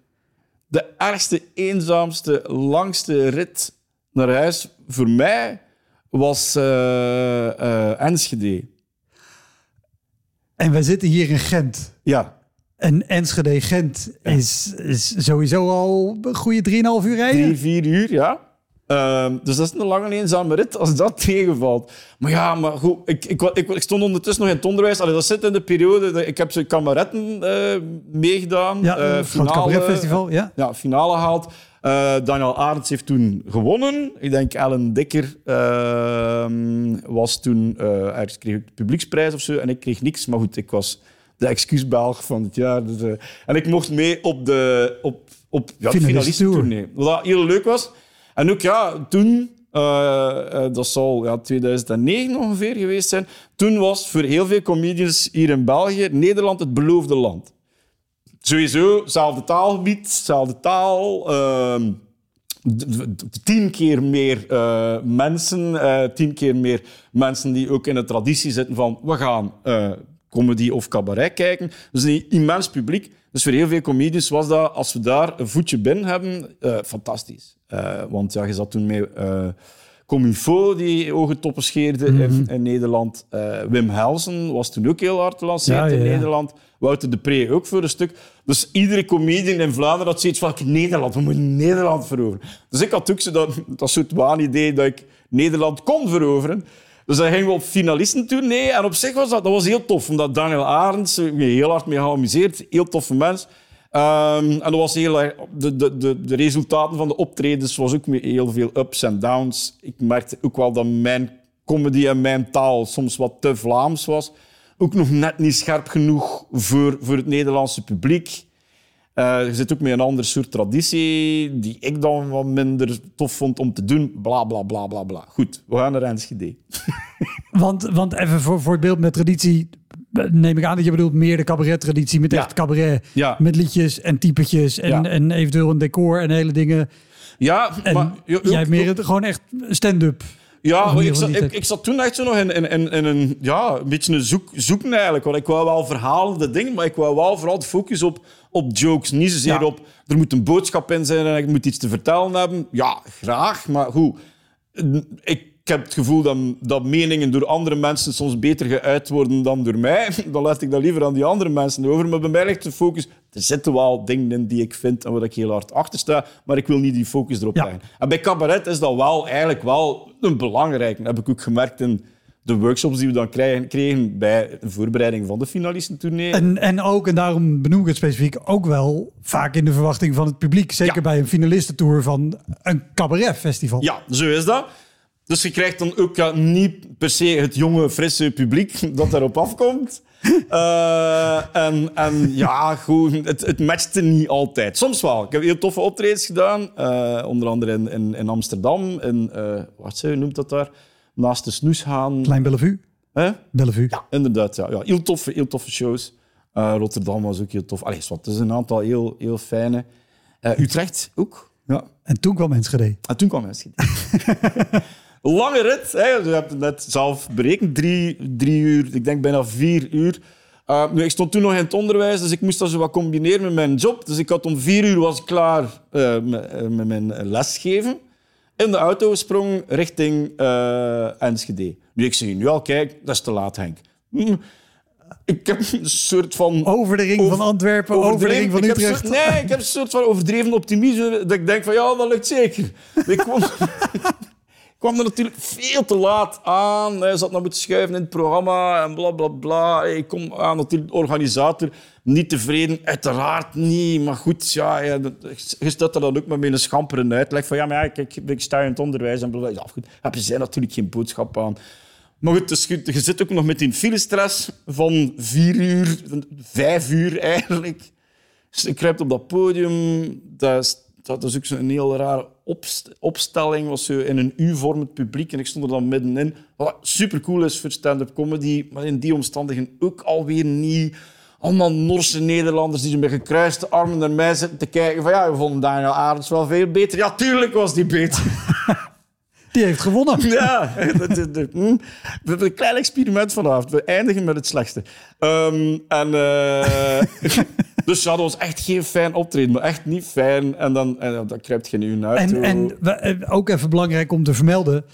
De ergste, eenzaamste, langste rit naar huis voor mij was eh, eh, Enschede. En wij zitten hier in Gent. Ja. En Enschede-Gent is, is sowieso al een goede 3,5 uur rijden. Drie, vier uur, ja. Ehm, dus dat is een lange eenzame rit als dat tegenvalt. Maar ja, maar goed, ik, ik, ik, ik stond ondertussen nog in het onderwijs. Allee, dat zit in de periode. dat- Ik heb zo'n kameretten eh, meegedaan. Ja, Eh, het Groot Cabaret Festival, ja. Ja, finale gehaald. Eh, Daniel Arends heeft toen gewonnen. Ik denk Ellen Dikker ehm, was toen... ergens kreeg ik de publieksprijs of zo. En ik kreeg niks. Maar goed, ik was de excuusbelg van het jaar. Dus, en ik mocht mee op de, op, op, ja, Finalistentour. finalistentournee. Wat heel leuk was. En ook ja, toen... eh, eh, dat zal ja, 2009 ongeveer geweest zijn. Toen was voor heel veel comedians hier in België Nederland het beloofde land. sowieso, hetzelfde taalgebied, hetzelfde taal. d- tien keer meer eh, mensen, tien keer meer mensen die ook in de traditie zitten van we gaan comedy of cabaret kijken. Dus een immens publiek. Dus voor heel veel comedians was dat, als we daar een voetje binnen hebben, fantastisch. Eh, want ja, je zat toen met uh, Comufo, die ogentoppen scheerde in, in Nederland. Eh, Wim Helsen was toen ook heel hard gelanceerd Ja, ja, in. Nederland. Wouter de Pre ook voor een stuk. Dus iedere comedian in Vlaanderen had zoiets van "Oké, Nederland, we moeten Nederland veroveren. Dus ik had ook zo dat, dat soort waanidee dat ik Nederland kon veroveren. Dus dan gingen we op finalisten toe. Nee, en op zich was dat, dat was heel tof, omdat Daniel Arends, me heel hard mee geamuseerd, heel toffe mens. Ehm, en dat was heel de, de, de, de resultaten van de optredens was ook heel veel ups en downs. Ik merkte ook wel dat mijn comedy en mijn taal soms wat te Vlaams was. Ook nog net niet scherp genoeg voor, voor het Nederlandse publiek. Eh, je zit ook met een ander soort traditie die ik dan wat minder tof vond om te doen. Bla, bla, bla, bla, bla. Goed, we gaan naar Enschede. Want, want even voor, voor het beeld met traditie, neem ik aan dat je bedoelt meer de cabaret-traditie met Ja. echt cabaret. Ja. Met liedjes en typetjes en, Ja. en eventueel een decor en hele dingen. Ja, En maar... jij meer het, gewoon echt stand-up. Ja, ik zat, ik, ik zat toen echt zo nog in, in, in, in een, ja, een beetje een zoek, zoeken eigenlijk. Want ik wou wel verhalende dingen, maar ik wou wel vooral de focus op, op jokes. Niet zozeer Ja. op, er moet een boodschap in zijn en ik moet iets te vertellen hebben. Ja, graag, maar goed. Ik heb het gevoel dat, dat meningen door andere mensen soms beter geuit worden dan door mij. Dan laat ik dat liever aan die andere mensen over. Maar bij mij ligt de focus... Er zitten wel dingen in die ik vind en waar ik heel hard achter sta, maar ik wil niet die focus erop Ja. leggen. En bij cabaret is dat wel eigenlijk wel een belangrijke. Dat heb ik ook gemerkt in de workshops die we dan krijgen, kregen bij de voorbereiding van de finalistentournee. En, en ook, en daarom benoem ik het specifiek, ook wel vaak in de verwachting van het publiek. Zeker Ja. bij een finalistentour van een cabaretfestival. Ja, zo is dat. Dus je krijgt dan ook ja, niet per se het jonge, frisse publiek dat daarop afkomt. Eh, en, en ja, goed, het, het matchte niet altijd. Soms wel. Ik heb heel toffe optredens gedaan. eh, onder andere in, in, in Amsterdam. In, eh, wat ze noemt dat daar? Naast de Snoeshaan. Klein Bellevue. Hè? Bellevue. Ja, inderdaad. Ja. Ja, heel, toffe, heel toffe shows. Rotterdam was ook heel tof. Allee, wat, het is een aantal heel, heel fijne. Utrecht ook. Ja. En toen kwam Enschede. En toen kwam Enschede. Lange rit. Hè. Je hebt het net zelf berekend. Drie, drie uur, ik denk bijna vier uur. Uh, nu, ik stond toen nog in het onderwijs, dus ik moest dat zo wat combineren met mijn job. Dus ik had om vier uur was ik klaar eh, met, eh, met mijn lesgeven. In de auto sprong richting eh, Enschede. Nu, ik zeg nu al, kijk, dat is te laat, Henk. Hm, Ik heb een soort van... Over de ring Over- van Antwerpen, over de ring van Utrecht. soort- nee, ik heb een soort van overdreven optimisme. Dat ik denk van, ja, dat lukt zeker. Ik ik kwam er natuurlijk veel te laat aan. Hij zat nog moeten schuiven in het programma en bla, bla, bla. Ik kom aan, de organisator niet tevreden. Uiteraard niet, maar goed, ja, je staat er dan ook maar met een schampere uitleg van, ja, maar ja, kijk, ik sta in het onderwijs en bla. Ja, goed, heb je zij natuurlijk geen boodschap aan. Maar goed, dus je, zit ook nog met die filestress van vier uur, vijf uur eigenlijk. Dus je kruipt op dat podium. Dat dat is ook zo'n heel rare opst- opstelling. was zo in een U-vorm het publiek en ik stond er dan middenin. Wat supercool is voor stand-up comedy, maar in die omstandigheden ook alweer niet. Allemaal Norse Nederlanders die met gekruiste armen naar mij zitten te kijken. Van ja, we vonden Daniel Arends wel veel beter. Ja, tuurlijk was die beter. Die heeft gewonnen. Ja, hm. we hebben een klein experiment vanavond. We eindigen met het slechtste. Ehm, en, eh, dus ja, dat was echt geen fijn optreden, maar echt niet fijn. En dan, en dan kruipt je nu naar En, en we- eh, ook even belangrijk om te vermelden,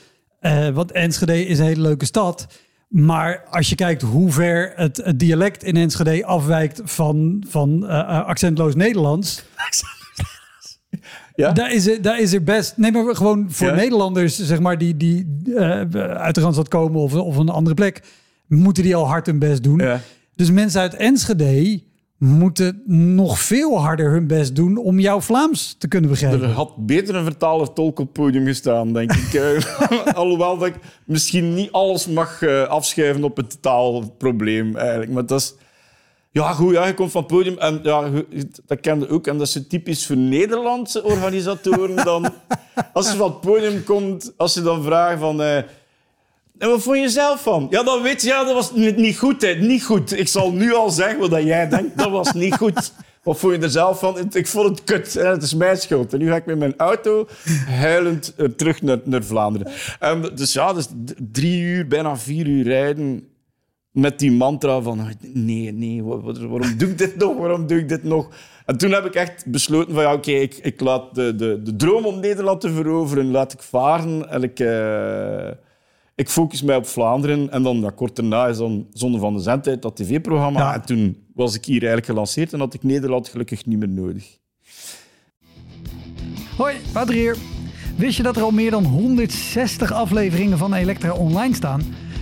eh, want Enschede is een hele leuke stad. Maar als je kijkt hoe ver het, het dialect in Enschede afwijkt van, van eh, accentloos Nederlands, Ja? daar, is er, daar is er best. Nee, maar gewoon voor Ja? Nederlanders, zeg maar, die, die eh, uit de Randstad komen of, of een andere plek, moeten die al hard hun best doen. Ja. Dus mensen uit Enschede moeten nog veel harder hun best doen om jouw Vlaams te kunnen begrijpen. Er had beter een vertaler tolk op het podium gestaan, denk ik. Eh, Alhoewel dat ik misschien niet alles mag eh, afschuiven op het taalprobleem, eigenlijk. Maar dat is... Ja, goed, ja, je komt van het podium en ja, dat kende ook. En dat is typisch voor Nederlandse organisatoren. Dan, als je van het podium komt, als je dan vraagt van... eh, en wat vond je zelf van? Ja, dan weet je, ja, dat was niet, niet goed. Hè. Niet goed. Ik zal nu al zeggen wat jij denkt. Dat was niet goed. Wat vond je er zelf van? Ik vond het kut. Het is mijn schuld. En nu ga ik met mijn auto huilend eh, terug naar, naar Vlaanderen. En dus ja, dus drie uur, bijna vier uur rijden met die mantra van nee, nee, wa- wa- waarom doe ik dit nog? Waarom doe ik dit nog? En toen heb ik echt besloten van ja, oké, ik, ik laat de, de, de droom om Nederland te veroveren, laat ik varen en ik, eh, ik focus mij op Vlaanderen. En dan ja, kort daarna is dan Zonde van de Zendtijd, dat tv-programma. Ja. En toen was ik hier eigenlijk gelanceerd en had ik Nederland gelukkig niet meer nodig. Hoi, Wouter hier. Wist je dat er al meer dan 160 afleveringen van Elektra online staan?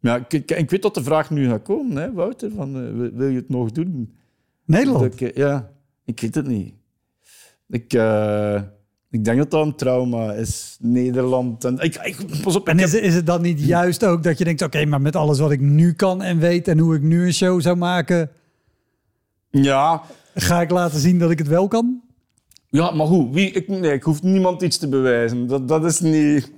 Ja, ik, ik, weet dat de vraag nu gaat komen, hè, Wouter. Van, eh, wil- je het nog doen? Nederland. Ik, eh, ja, ik weet het niet. Ik, eh, ik denk dat dat een trauma is. Nederland. En, ik, ik, pas op, En is, heb- is het dan niet juist ook dat je denkt, oké, maar met alles wat ik nu kan en weet en hoe ik nu een show zou maken, ja, ga ik laten zien dat ik het wel kan? ja, maar hoe? Wie, ik, nee, ik hoef niemand iets te bewijzen. Dat, dat is niet...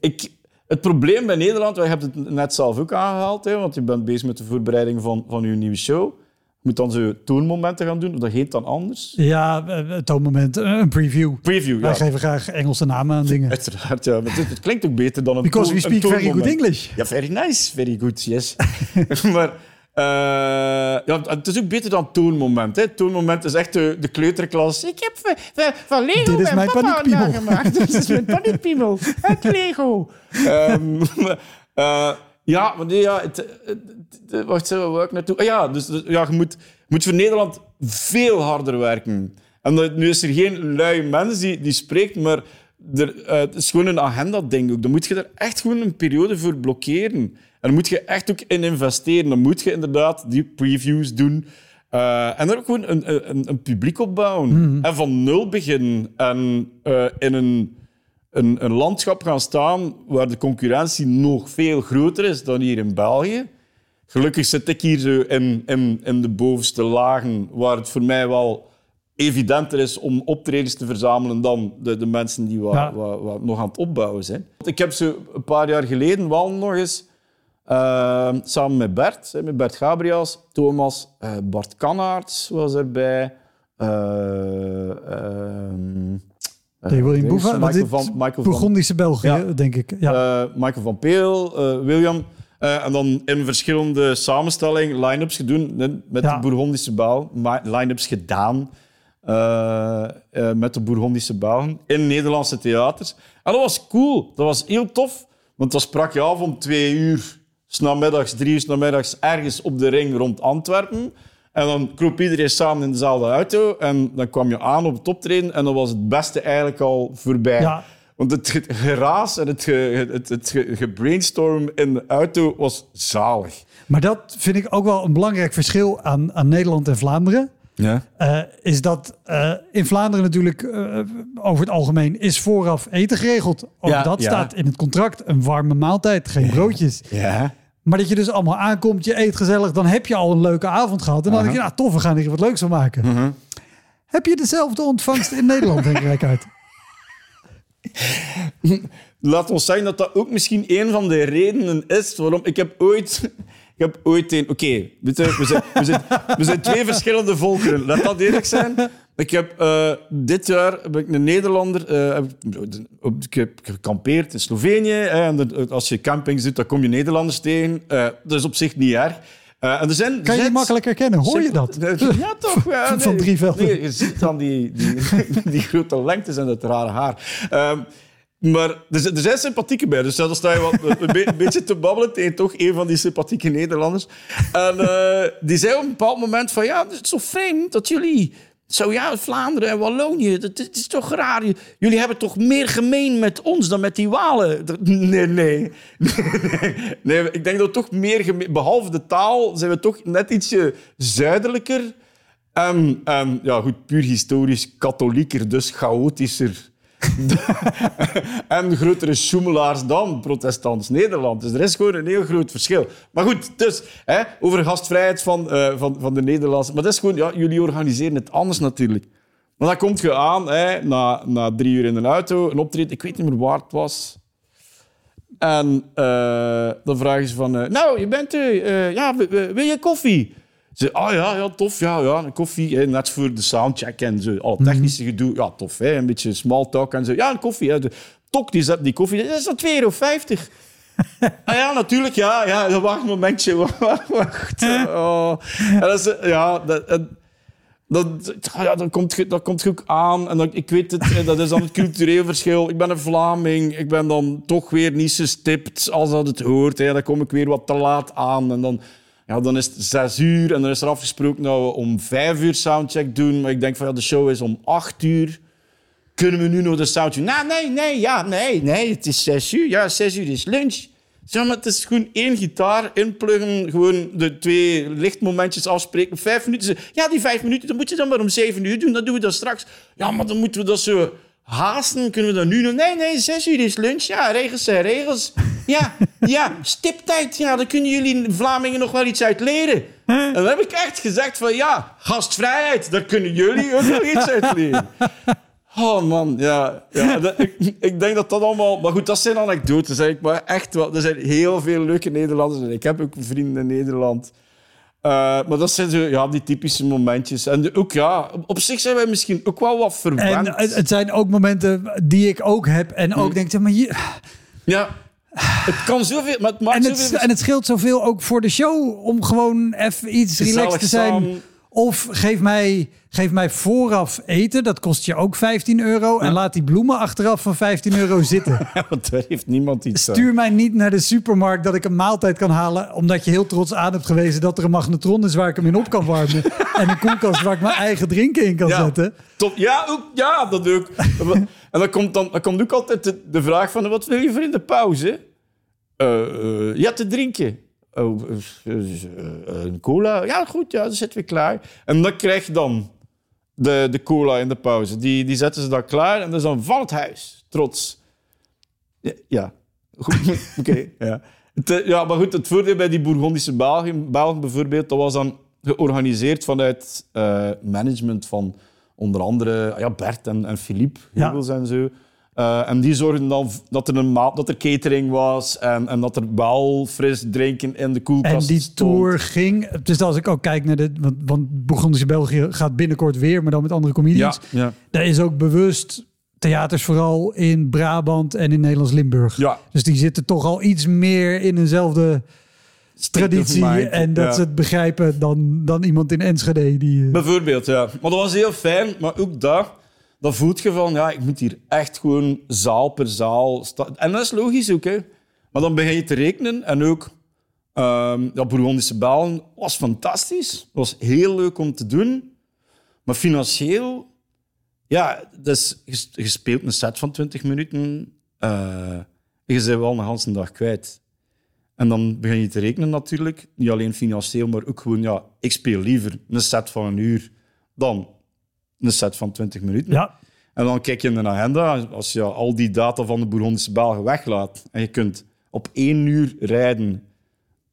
Ik, het probleem bij Nederland, jij hebt het net zelf ook aangehaald, hè, want je bent bezig met de voorbereiding van, van je nieuwe show. Je moet dan zo toonmomenten gaan doen, dat heet dan anders. Ja, eh, toonmoment, eh, een preview. Preview, Wij ja. geven graag Engelse namen aan dingen. Uiteraard, ja. Maar het, het klinkt ook beter dan een Because we speak very good. English. Ja, very nice. Very good, yes. maar ja, het is ook beter dan toonmoment. Hè. Toonmoment is echt de, de kleuterklas. Ik heb van, van, van Lego Dit is mijn papa nagemaakt. Dit is mijn paniekpiemel. Het Lego. Ehm, eh, ja, maar nee, ja, het, het- het- wacht, zo, waar ik naartoe? Ah, ja, dus, dus, ja, je moet, moet voor Nederland veel harder werken. En dat- nu is er geen lui mens die, die spreekt, maar er, eh, het is gewoon een agenda-ding ook. Dan moet je er echt gewoon een periode voor blokkeren. En dan moet je echt ook in investeren. Dan moet je inderdaad die previews doen. Eh, en dan ook gewoon een, een, een publiek opbouwen. En van nul beginnen. En eh, in een, een, een landschap gaan staan waar de concurrentie nog veel groter is dan hier in België. Gelukkig zit ik hier zo in, in, in de bovenste lagen, waar het voor mij wel evidenter is om optredens te verzamelen dan de, de mensen die Ja. wat nog aan het opbouwen zijn. Ik heb zo een paar jaar geleden wel nog eens eh, samen met Bert, met Bert Gabriels, Thomas, eh, Bart Kannaerts was erbij. ehm, eh, Nee, William Boeva, Michael van, Michael van Bourgondische België, Ja. denk ik. Ja. eh, Michael van Peel, eh, William. En dan in verschillende samenstelling line-ups gedaan met Ja. de Bourgondische Baal. Line-ups gedaan met de Bourgondische Belgen in Nederlandse theaters. En dat was cool. Dat was heel tof. Want dan sprak je af om twee uur, 's namiddags, drie uur namiddags, ergens op de ring rond Antwerpen. En dan kroop iedereen samen in dezelfde auto. En dan kwam je aan op het optreden. En dan was het beste eigenlijk al voorbij. Ja. Want het ge- geraas en het, ge- het, het gebrainstorm in de auto was zalig. Maar dat vind ik ook wel een belangrijk verschil aan, aan Nederland en Vlaanderen. Ja. Eh, is dat eh, in Vlaanderen natuurlijk eh, over het algemeen is vooraf eten geregeld. Ook Ja, dat ja. staat in het contract. Een warme maaltijd, geen broodjes. Ja. Maar dat je dus allemaal aankomt, je eet gezellig, dan heb je al een leuke avond gehad. En dan denk je, nou tof, we gaan hier wat leuks van maken. Mhm. Heb je dezelfde ontvangst in Nederland, denk ik uit? Laat ons zeggen dat dat ook misschien een van de redenen is waarom ik heb ooit. Ik heb ooit een. Oké, we, zijn, we, we zijn twee verschillende volkeren. Laat dat eerlijk zijn. Ik heb eh, dit jaar heb ik een Nederlander. eh, heb ik, heb gekampeerd in Slovenië. hè, en dat- als je campings doet, dan kom je Nederlanders tegen. Eh, dat is op zich niet erg. Eh, en er zijn, Kan je die makkelijk herkennen? Hoor je dat? Ja, toch? Ja, Van drie velden. Nee, je ziet dan die, die, die grote lengtes en het rare haar. Ehm, maar er, er zijn sympathieke bij. Dus dan sta je wat, een, be- een beetje te babbelen tegen toch een van die sympathieke Nederlanders. En eh, die zei op een bepaald moment van... Ja, het is zo vreemd dat jullie... Zo ja, Vlaanderen en Wallonië, dat, is toch raar. Jullie hebben toch meer gemeen met ons dan met die Walen? Nee, nee. Nee, ik denk dat we toch meer. Behalve de taal zijn we toch net ietsje zuidelijker. En ja, goed, puur historisch katholieker, dus chaotischer. en grotere schoemelaars dan protestants Nederland. Dus er is gewoon een heel groot verschil. Maar goed, dus hè, over gastvrijheid van, eh, van, van de Nederlandse. Maar dat is gewoon, ja, jullie organiseren het anders natuurlijk. Maar dan komt je aan, hè, na, na drie uur in een auto, een optreden, ik weet niet meer waar het was. En uh, dan vragen ze van, uh, nou, je bent er, ja, wil je koffie? Ze, ah ja, ja, tof, ja, ja, een koffie, hè, net voor de soundcheck en zo. Al technische gedoe, ja, tof, hè, een beetje small talk en zo. Ja, een koffie, hè. De, tok, die, zet die koffie, dat is dan 2,50 euro. ah ja, natuurlijk, ja, ja, wacht een momentje, wacht, wacht. Oh. En dat is, ja, dat, dat, ja, dat, komt, dat komt ook aan. En dat, ik weet het, dat is dan het cultureel verschil. Ik ben een Vlaming. Ik ben dan toch weer niet zo stipt als dat het hoort. Hè. Dan kom ik weer wat te laat aan. En dan, ja, dan is het zes uur. En dan is er afgesproken dat we om vijf uur soundcheck doen. Maar ik denk van ja, de show is om acht uur. Kunnen we nu nog de soundcheck? Nou, nee, nee, ja, nee, nee. Het is zes uur. Ja, zes uur is lunch. Zeg maar, het is gewoon één gitaar inpluggen, gewoon de twee lichtmomentjes afspreken. Vijf minuten. Ja, die vijf minuten, dat moet je dan maar om zeven uur doen. Dat doen we dan straks. Ja, maar dan moeten we dat zo haasten. Kunnen we dat nu nog? Nee, nee, zes uur is lunch. Ja, regels zijn regels. Ja, ja, stiptijd. Ja, daar kunnen jullie Vlamingen nog wel iets uit leren. En dan heb ik echt gezegd van ja, gastvrijheid, daar kunnen jullie ook nog iets uit leren. Oh man, ja. ja ik, ik, denk dat dat allemaal... Maar goed, dat zijn anekdotes. Hè. Maar echt wel, er zijn heel veel leuke Nederlanders. En ik heb ook vrienden in Nederland. Uh, maar dat zijn zo, ja, die typische momentjes. En ook, ja, op zich zijn wij misschien ook wel wat verwend. En het zijn ook momenten die ik ook heb. En ook hm. denk, maar je... Ja, het kan zoveel, maar het maakt en het, zoveel... En het scheelt zoveel ook voor de show om gewoon even iets relaxed te zijn. Of geef mij, geef mij vooraf eten, dat kost je ook 15 euro. En laat die bloemen achteraf van 15 euro zitten. want daar heeft niemand iets Stuur mij niet naar de supermarkt dat ik een maaltijd kan halen. Omdat je heel trots aan hebt gewezen dat er een magnetron is waar ik hem in op kan warmen. en een koelkast waar ik mijn eigen drinken in kan zetten. Top. Ja, ook, ja, dat ook. en dan komt, dan, dan komt ook altijd de, vraag van, wat wil je voor in de pauze? Uh, ja, te drinken. Oh, eh, eh, een cola. Ja, goed, ja, dan zitten we klaar. En dan krijg je dan de, de cola in de pauze. Die, die zetten ze dan klaar en dat is dan van het huis. Trots. Ja, goed. Oké, ja. Eh, ja, maar goed, het voordeel bij die Bourgondische Belgen, Belgen bijvoorbeeld, dat was dan georganiseerd vanuit management van onder andere ja, Bert en, en Philippe Hugels en zo. Uh, en die zorgden dan dat er, een dat er catering was en, en dat er wel fris drinken in de koelkast En die tour ging, dus als ik ook kijk naar de, want, want Bourgondische België gaat binnenkort weer, maar dan met andere comedians. Ja, ja. Daar is ook bewust theaters vooral in Brabant en in Nederlands-Limburg. Ja. Dus die zitten toch al iets meer in eenzelfde traditie en dat ze het begrijpen dan, dan iemand in Enschede. Die, uh... Bijvoorbeeld, ja. Maar dat was heel fijn, maar ook daar dan voelt je van, ja, ik moet hier echt gewoon zaal per zaal staan. En dat is logisch ook, hè. Maar dan begin je te rekenen en ook... Um, ja, Bourgondische Balen was fantastisch. Het was heel leuk om te doen. Maar financieel... Ja, dus je speelt een set van 20 minuten. Uh, je bent wel een hele dag kwijt. En dan begin je te rekenen natuurlijk. Niet alleen financieel, maar ook gewoon... Ja, ik speel liever een set van een uur dan een set van 20 minuten. Ja. En dan kijk je in de agenda, als je al die data van de Bourgondische Belgen weglaat en je kunt op één uur rijden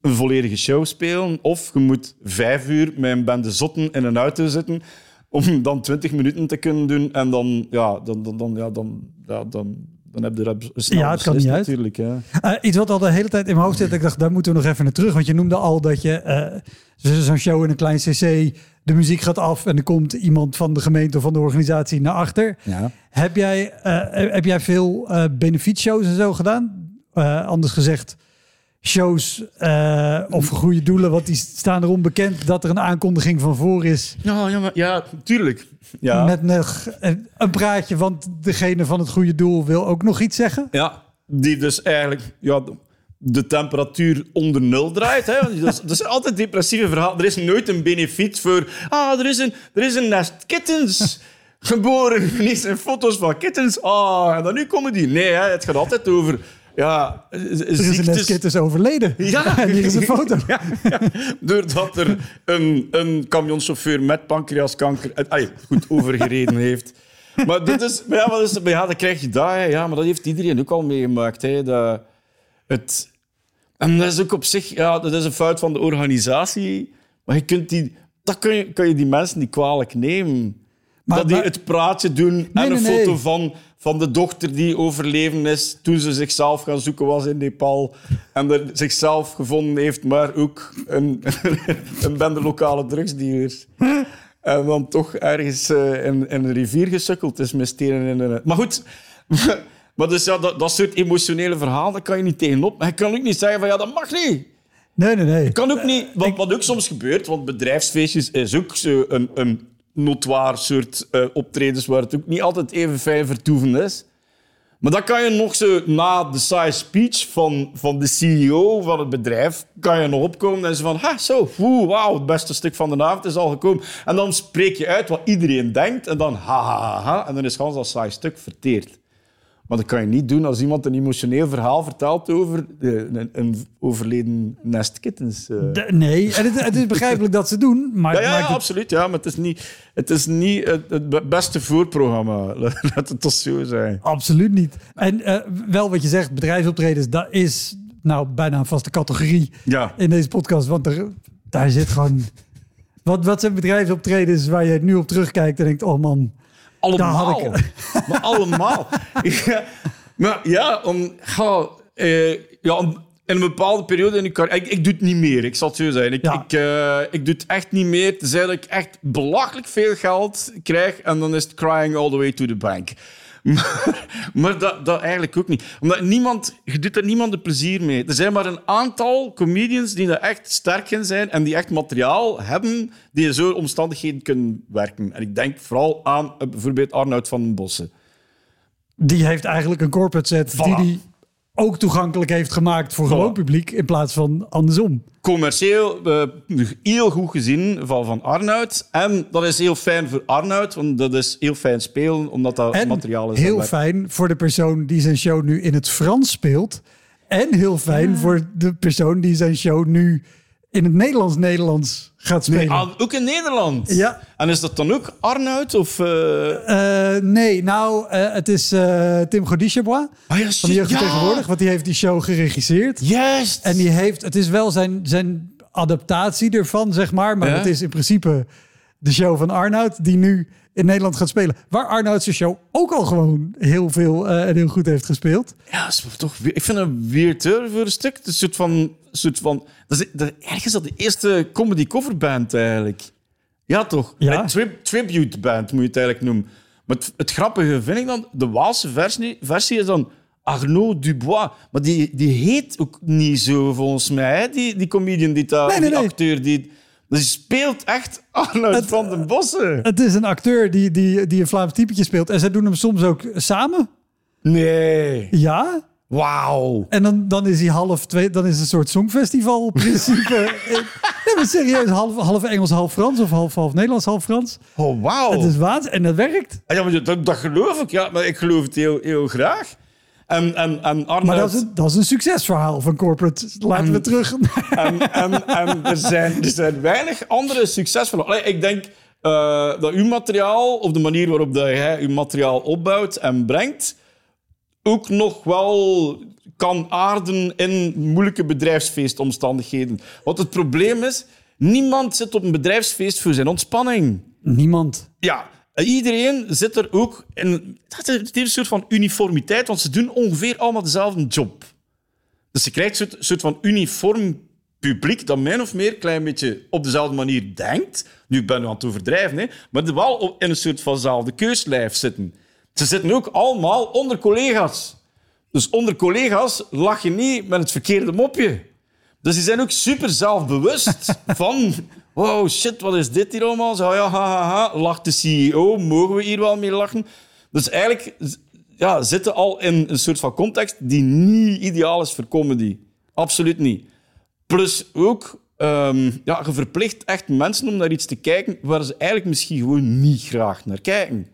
een volledige show spelen, of je moet vijf uur met een bende zotten in een auto zitten om dan 20 minuten te kunnen doen en dan, ja, dan, dan, dan, ja, dan, ja, dan, dan heb je snel ja, het kan niet natuurlijk. Uh, iets wat al de hele tijd in mijn hoofd zit, ik dacht, daar moeten we nog even naar terug. Want je noemde al dat je uh, zo'n show in een klein cc de muziek gaat af en er komt iemand van de gemeente of van de organisatie naar achter. Ja. Heb, jij, uh, heb jij veel benefietshows en zo gedaan? Anders gezegd, shows uh, of goede doelen, want die staan erom bekend dat er een aankondiging van voor is. Ja, ja, maar, ja tuurlijk. Ja. Met nog een praatje, want degene van het goede doel wil ook nog iets zeggen. Ja, die dus eigenlijk ja, de temperatuur onder nul draait. Hè. Dat, is, altijd depressieve verhaal. Er is nooit een benefiet voor... Ah, er is een, er is een nest kittens geboren. Niet zijn foto's van kittens. Ah, en dan nu komen die. Nee, hè, het gaat altijd over... ja, Er is een ziektes- dus overleden. Ja. en hier is een foto. Ja, ja. Doordat er een, een camionchauffeur met pancreaskanker... eh, allee, goed overgereden heeft. Maar, dit is, maar, ja, maar, dus, maar ja, dan krijg je dat. hè. Ja, maar dat heeft iedereen ook al meegemaakt. Hè, dat het, en dat is ook op zich... Ja, dat is een fout van de organisatie. Maar je kunt die, dat kun je, kun je die mensen niet kwalijk nemen. Maar- dat die het praatje doen en een nee, foto nee. van, van de dochter die overleven is toen ze zichzelf gaan zoeken was in Nepal. En er zichzelf gevonden heeft, maar ook een, een bende lokale drugsdealers. En dan toch ergens eh, in, in een rivier gesukkeld is met stenen in de... Maar goed... Maar dus ja, dat, dat soort emotionele verhaal, daar kan je niet tegenop. Maar je kan ook niet zeggen van ja, dat mag niet. Nee, nee, nee. Kan ook niet, wat, wat ook soms gebeurt, want bedrijfsfeestjes is ook zo een, een notoir soort eh, optredens waar het ook niet altijd even fijn vertoeven is. Maar dan kan je nog zo na de saaie speech van, van de CEO van het bedrijf, kan je nog opkomen en zo van, ha, zo, oeh, wauw, het beste stuk van de avond is al gekomen. En dan spreek je uit wat iedereen denkt en dan ha, ha, ha, ha en dan is gans dat saai stuk verteerd. Maar dat kan je niet doen als iemand een emotioneel verhaal vertelt over de, een, overleden nest kittens. eh. De- nee, en het, het is begrijpelijk dat ze doen, maar Ja, ja, maakt ja, het- absoluut. Ja, maar het is niet het, is niet het, het be- beste voorprogramma. Laat het toch zo zijn. absoluut niet. En eh, wel wat je zegt, bedrijfsoptredens, dat is nou bijna een vaste categorie Ja. in deze podcast. Want er, daar zit gewoon... Wat, wat zijn bedrijfsoptredens waar je nu op terugkijkt en denkt, oh man... Allemaal. Had maar allemaal. ja, maar ja, om, ja, eh, ja, om- in een bepaalde periode in carrière... Ik, ik doe het niet meer, ik zal het zo zijn. Ik, Ja. ik, eh, ik doe het echt niet meer, tenzij ik echt belachelijk veel geld krijg en dan is het crying all the way to the bank. Maar, maar dat, dat eigenlijk ook niet. Omdat niemand, je doet er niemand plezier mee. Er zijn maar een aantal comedians die er echt sterk in zijn en die echt materiaal hebben die in zo'n omstandigheden kunnen werken. En ik denk vooral aan eh, bijvoorbeeld Arnoud van den Bossen. Die heeft eigenlijk een corporate set die ook toegankelijk heeft gemaakt voor gewoon publiek in plaats van andersom. Commercieel heel goed gezien van, van Arnoud. En dat is heel fijn voor Arnoud, want dat is heel fijn spelen, omdat dat En materiaal is. heel fijn voor de persoon die zijn show nu in het Frans speelt. En heel fijn voor de persoon die zijn show nu in het Nederlands-Nederlands gaat Nee, spelen. ah, ook in Nederland. Ja. En is dat dan ook Arnoud? Of, eh, Eh, nee, nou, eh, het is Tim Godicebois Ah, ja, van de Jeugd ja. tegenwoordig, want die heeft die show geregisseerd. Juist. En die heeft, het is wel zijn, zijn adaptatie ervan, zeg maar. Maar Ja. het is in principe de show van Arnoud, die nu in Nederland gaat spelen. Waar Arnoud zijn show ook al gewoon heel veel eh, en heel goed heeft gespeeld. Ja, is toch, ik vind het een weird hoor, voor een stuk. Een soort van... soort van dat is, dat, ergens dat de eerste comedy coverband eigenlijk. Ja, toch? Ja. Een tri- tribute band moet je het eigenlijk noemen. Maar het, het grappige vind ik dan, de Waalse versie, versie is dan Arnaud Dubois. Maar die, die heet ook niet zo volgens mij, hè, die, die comedian, die, daar, Nee, nee, die nee. acteur. Die, die speelt echt Arnoud van den Bossen. Het is een acteur die, die, die een Vlaams typetje speelt. En zij doen hem soms ook samen. Nee. Ja. Wauw. En dan, dan is hij half twee, dan is het een soort songfestival principe. Eh, nee, maar serieus, half, half Engels, half Frans of half, half Nederlands, half Frans. Oh, wauw. Het is waanzin en dat werkt. Ah, Ja, maar dat, dat geloof ik, ja. Maar ik geloof het heel, heel graag. En, en, en Arnoud... Maar dat is, een, dat is een succesverhaal van corporate. Laten we terug. En, er, zijn, er zijn weinig andere succesvolle... Allee, ik denk eh, dat uw materiaal, of de manier waarop dat jij uw materiaal opbouwt en brengt, ook nog wel kan aarden in moeilijke bedrijfsfeestomstandigheden. Want het probleem is, niemand zit op een bedrijfsfeest voor zijn ontspanning. Niemand. Ja, iedereen zit er ook in. Het heeft een soort van uniformiteit, want ze doen ongeveer allemaal dezelfde job. Dus je krijgt een soort, soort van uniform publiek dat min of meer een klein beetje op dezelfde manier denkt. Nu ik ben nu aan het overdrijven, hè, maar die wel in een soort vanzelfde keuslijf zitten. Ze zitten ook allemaal onder collega's. Dus onder collega's lach je niet met het verkeerde mopje. Dus die zijn ook super zelfbewust van... Wow, shit, wat is dit hier allemaal? Zo, ja, ha, ha, ha. Lacht de CEO, mogen we hier wel mee lachen? Dus eigenlijk ja, zitten al in een soort van context die niet ideaal is voor comedy. Absoluut niet. Plus ook, ehm, ja, je verplicht echt mensen om naar iets te kijken waar ze eigenlijk misschien gewoon niet graag naar kijken.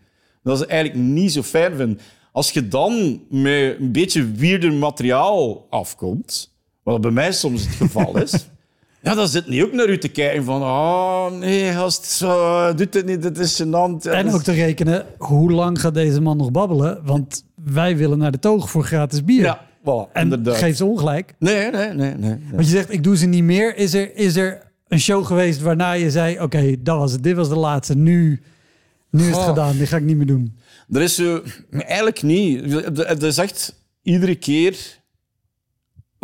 Dat ze eigenlijk niet zo fijn vinden. als je dan met een beetje weirder materiaal afkomt, wat bij mij soms het geval is, ja, dan zit niet ook naar u te kijken van, oh nee, gast, zo, doet het niet, dit is gênant. En ook te rekenen, hoe lang gaat deze man nog babbelen? Want wij willen naar de toog voor gratis bier. Ja, voilà, en inderdaad. geef ze ongelijk. Nee, nee, nee, nee. Want je zegt, ik doe ze niet meer. Is er, is er een show geweest waarna je zei, oké, dat was het. Dit was de laatste. Nu, nu is het gedaan. Dit ga ik niet meer doen. Er is zo... Eigenlijk niet. Het is echt iedere keer...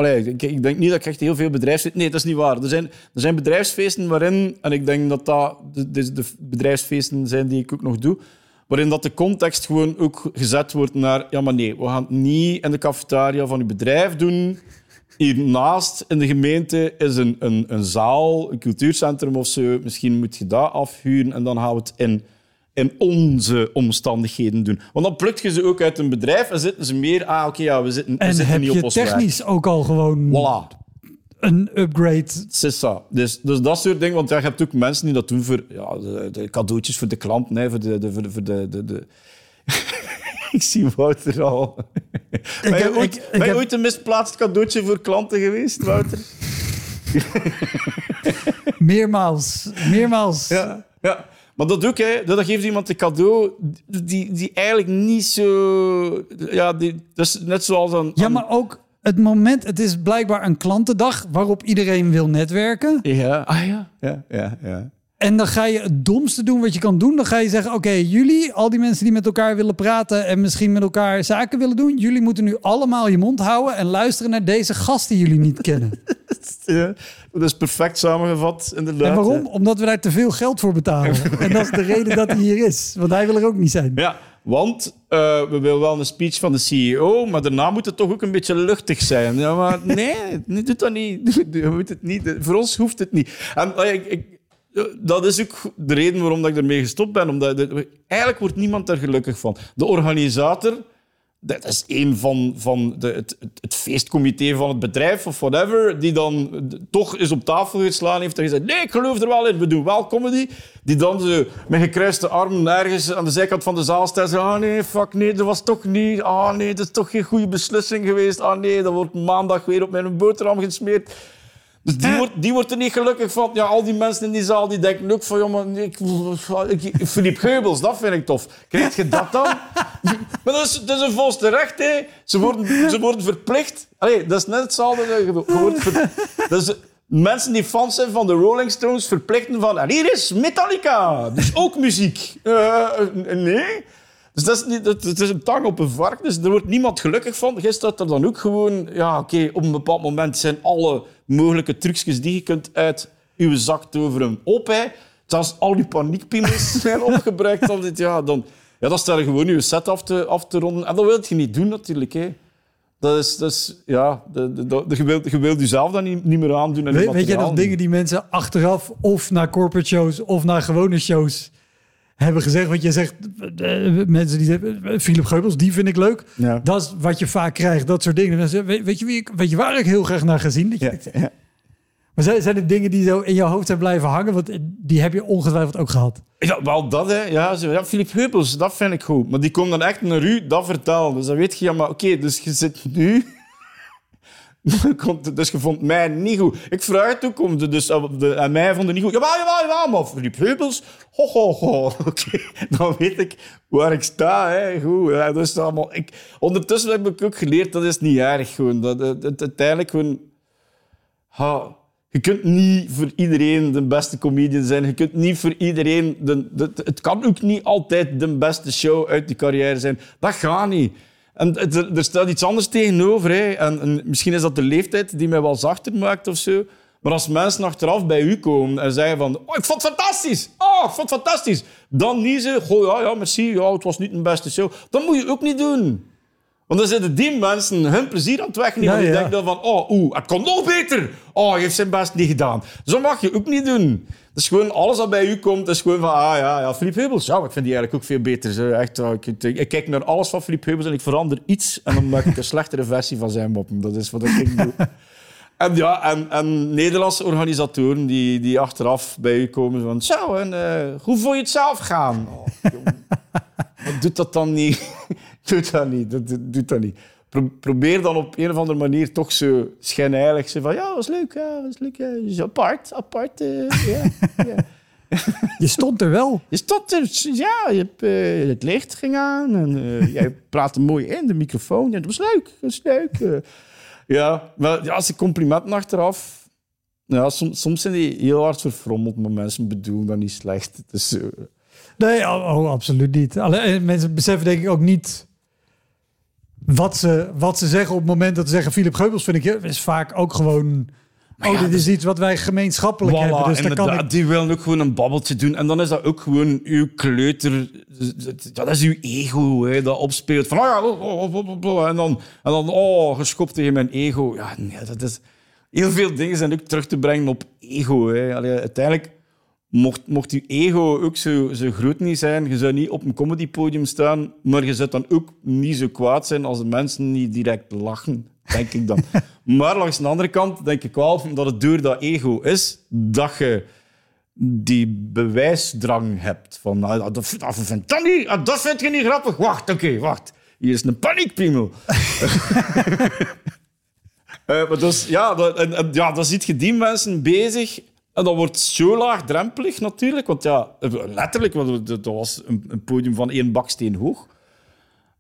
Ik, denk niet dat ik echt heel veel bedrijfsfeesten... Nee, dat is niet waar. Er zijn, er zijn bedrijfsfeesten waarin... En ik denk dat dat de, de, de bedrijfsfeesten zijn die ik ook nog doe. Waarin dat de context gewoon ook gezet wordt naar... Ja, maar nee, we gaan het niet in de cafetaria van uw bedrijf doen. Hiernaast in de gemeente is een, een, een zaal, een cultuurcentrum of zo. Misschien moet je dat afhuren en dan gaan we het in, in onze omstandigheden doen. Want dan plukt je ze ook uit een bedrijf en zitten ze meer... Ah, oké, ja, we zitten, we En zitten heb niet op je ons werk. technisch ook al gewoon Voilà. een upgrade? Ça. Dus, dus dat soort dingen. Want ja, je hebt ook mensen die dat doen voor ja, de, de cadeautjes voor de klant. Nee, voor de... de, voor de, voor de, de, de- ik zie Wouter al. ben je heb- ooit, ik ben je heb- ooit een misplaatst cadeautje voor klanten geweest, Wouter? Meermaals. Meermaals. Ja, ja. Maar dat ook, hè. Dat geeft iemand een cadeau die, die eigenlijk niet zo... Ja, die, dat is net zoals een... Ja, maar ook het moment, het is blijkbaar een klantendag waarop iedereen wil netwerken. Ja, ah ja. Ja, ja, ja. En dan ga je het domste doen wat je kan doen. Dan ga je zeggen, oké, jullie, al die mensen die met elkaar willen praten en misschien met elkaar zaken willen doen, jullie moeten nu allemaal je mond houden en luisteren naar deze gast die jullie niet kennen. ja. Dat is perfect samengevat, inderdaad. En waarom? Omdat we daar te veel geld voor betalen. En dat is de reden dat hij hier is. Want hij wil er ook niet zijn. Ja, want eh, we willen wel een speech van de CEO, maar daarna moet het toch ook een beetje luchtig zijn. Ja, maar nee, nee, doe dat niet. Je moet het niet. Voor ons hoeft het niet. En ik, ik, dat is ook de reden waarom ik ermee gestopt ben. Omdat eigenlijk wordt niemand daar gelukkig van. De organisator, dat is een van, van de, het, het, feestcomité van het bedrijf of whatever, die dan toch eens op tafel geslaan heeft en gezegd: Nee, ik geloof er wel in, we doen wel comedy. Die dan zo met gekruiste armen ergens aan de zijkant van de zaal staat. Zo, ah nee, fuck nee, dat was toch niet. Ah nee, dat is toch geen goede beslissing geweest. Ah nee, dat wordt maandag weer op mijn boterham gesmeerd. Dus die wordt, die wordt er niet gelukkig van. Ja, al die mensen in die zaal die denken ook van... Maar ik, ik, Philippe Geubels, dat vind ik tof. Krijg je dat dan? maar dat is, een volste recht, hè. Ze worden, ze worden verplicht... Allee, dat is net hetzelfde. wordt dat is, mensen die fans zijn van de Rolling Stones verplichten van... En hier is Metallica. Dus ook muziek. Eh, nee. Dus dat is, niet, dat, is een tang op een vark, dus er wordt niemand gelukkig van. Jij staat er dan ook gewoon... Ja, oké, op een bepaald moment zijn alle mogelijke trucjes die je kunt uit je zak toveren op. Hè. Zelfs al die paniekpillen zijn opgebruikt. Dan, dit, ja, dan, ja, dan sta je gewoon je set af te, af te ronden. En dat wil je niet doen, natuurlijk. Hè. Dat is... Dat is ja, de, de, de- je, wilt, je wilt jezelf dan niet, niet meer aandoen. en Weet, weet je nog dingen die mensen achteraf of naar corporate shows of naar gewone shows hebben gezegd? Want je zegt, eh, mensen die zeggen, eh, Philip Geubels, die vind ik leuk. Ja. Dat is wat je vaak krijgt, dat soort dingen. Mensen, weet, weet, je wie ik, weet je waar ik heel graag naar gezien? Dat je, Ja, ja. Maar zijn, zijn er dingen die zo in je hoofd zijn blijven hangen? Want die heb je ongetwijfeld ook gehad. Ja, wel dat, hè. Ja, zo, ja, Philippe Heupels, dat vind ik goed. Maar die komt dan echt naar u dat vertellen. Dus dan weet je, ja, maar oké, dus je zit nu... Dus je vond mij niet goed. Ik vraag het ook om de, dus, eh, de, en mij vond het niet goed. Jawel, jawel, jawel, maar Philippe Heupels... Ho, ho, ho. Oké, dan weet ik waar ik sta. Hè. Goed, ja, allemaal... Ik, ondertussen heb ik ook geleerd, dat is niet erg. Gewoon. Dat, dat- uiteindelijk gewoon... Ha, je kunt niet voor iedereen de beste comedian zijn. Je kunt niet voor iedereen... De, de- het kan ook niet altijd de beste show uit die carrière zijn. Dat gaat niet. En er, staat iets anders tegenover. Hè. En, en misschien is dat de leeftijd die mij wel zachter maakt of zo. Maar als mensen achteraf bij u komen en zeggen van... Oh, ik vond het fantastisch! Oh, ik vond het fantastisch! Dan niet ze... Goh, ja, ja, merci. Ja, het was niet de beste show. Dat moet je ook niet doen. Want dan zitten die mensen hun plezier aan het wegnemen. Ja, die ja. denken dan van, oh, oeh, het kon nog beter. Oh, hij heeft zijn best niet gedaan. Zo mag je ook niet doen. Dat is gewoon, alles wat bij u komt, is gewoon van, ah ja, ja, Philippe Heubels. Ja, ik vind die eigenlijk ook veel beter. Zo. Echt, eh, ik, ik, kijk naar alles van Philippe Heubels en ik verander iets en dan maak ik een slechtere versie van zijn moppen. Dat is wat ik doe. En ja, en, en Nederlandse organisatoren die, die achteraf bij u komen van, zo, en eh, hoe voel je het zelf gaan? Oh. Wat doet dat dan niet? Doe dat niet. Dat, dat- doe dat niet. Pro- probeer dan op een of andere manier toch zo schijnheilig van ja, was leuk, ja, was leuk. Ja. Dus apart, apart. eh. Je stond er wel. Je stond er, ja, je hebt, eh, het licht ging aan en eh, jij praatte mooi in de microfoon. En dat was leuk, dat was leuk. ja, maar ja, als ik complimenten achteraf... Ja, soms, soms zijn die heel hard verfrommeld, maar mensen bedoelen dat niet slecht. Dus, Nee, oh, absoluut niet. Alleen, eh, mensen beseffen denk ik ook niet wat ze, wat ze zeggen op het moment dat ze zeggen... Philip Geubels vind ik is vaak ook gewoon... Oh, dit is iets wat wij gemeenschappelijk Voilà, hebben. Dus kan ik... Die willen ook gewoon een babbeltje doen. En dan is dat ook gewoon uw kleuter. Ja, dat is uw ego hè, dat opspeelt. Van, oh ja, oh, oh, oh, oh, oh. En, dan, en dan, oh, geschopt tegen mijn ego. Ja, nee, dat is... Heel veel dingen zijn ook terug te brengen op ego. Hè. Allee, uiteindelijk, mocht, mocht uw ego ook zo, zo groot niet zijn, je zou niet op een comedypodium staan, maar je zou dan ook niet zo kwaad zijn als de mensen niet direct lachen, denk ik dan. maar langs de andere kant denk ik wel dat het door dat ego is, dat je die bewijsdrang hebt. Van, ah, dat, dat, dat, vind dat, niet, ah, dat vind je niet grappig. Wacht, oké, wacht. Hier is een paniekpiemel. Eh, maar dus, ja, dat, en, en, ja, dan ziet je die mensen bezig. En dat wordt zo laagdrempelig natuurlijk. Want ja, letterlijk, want dat was een, podium van één baksteen hoog.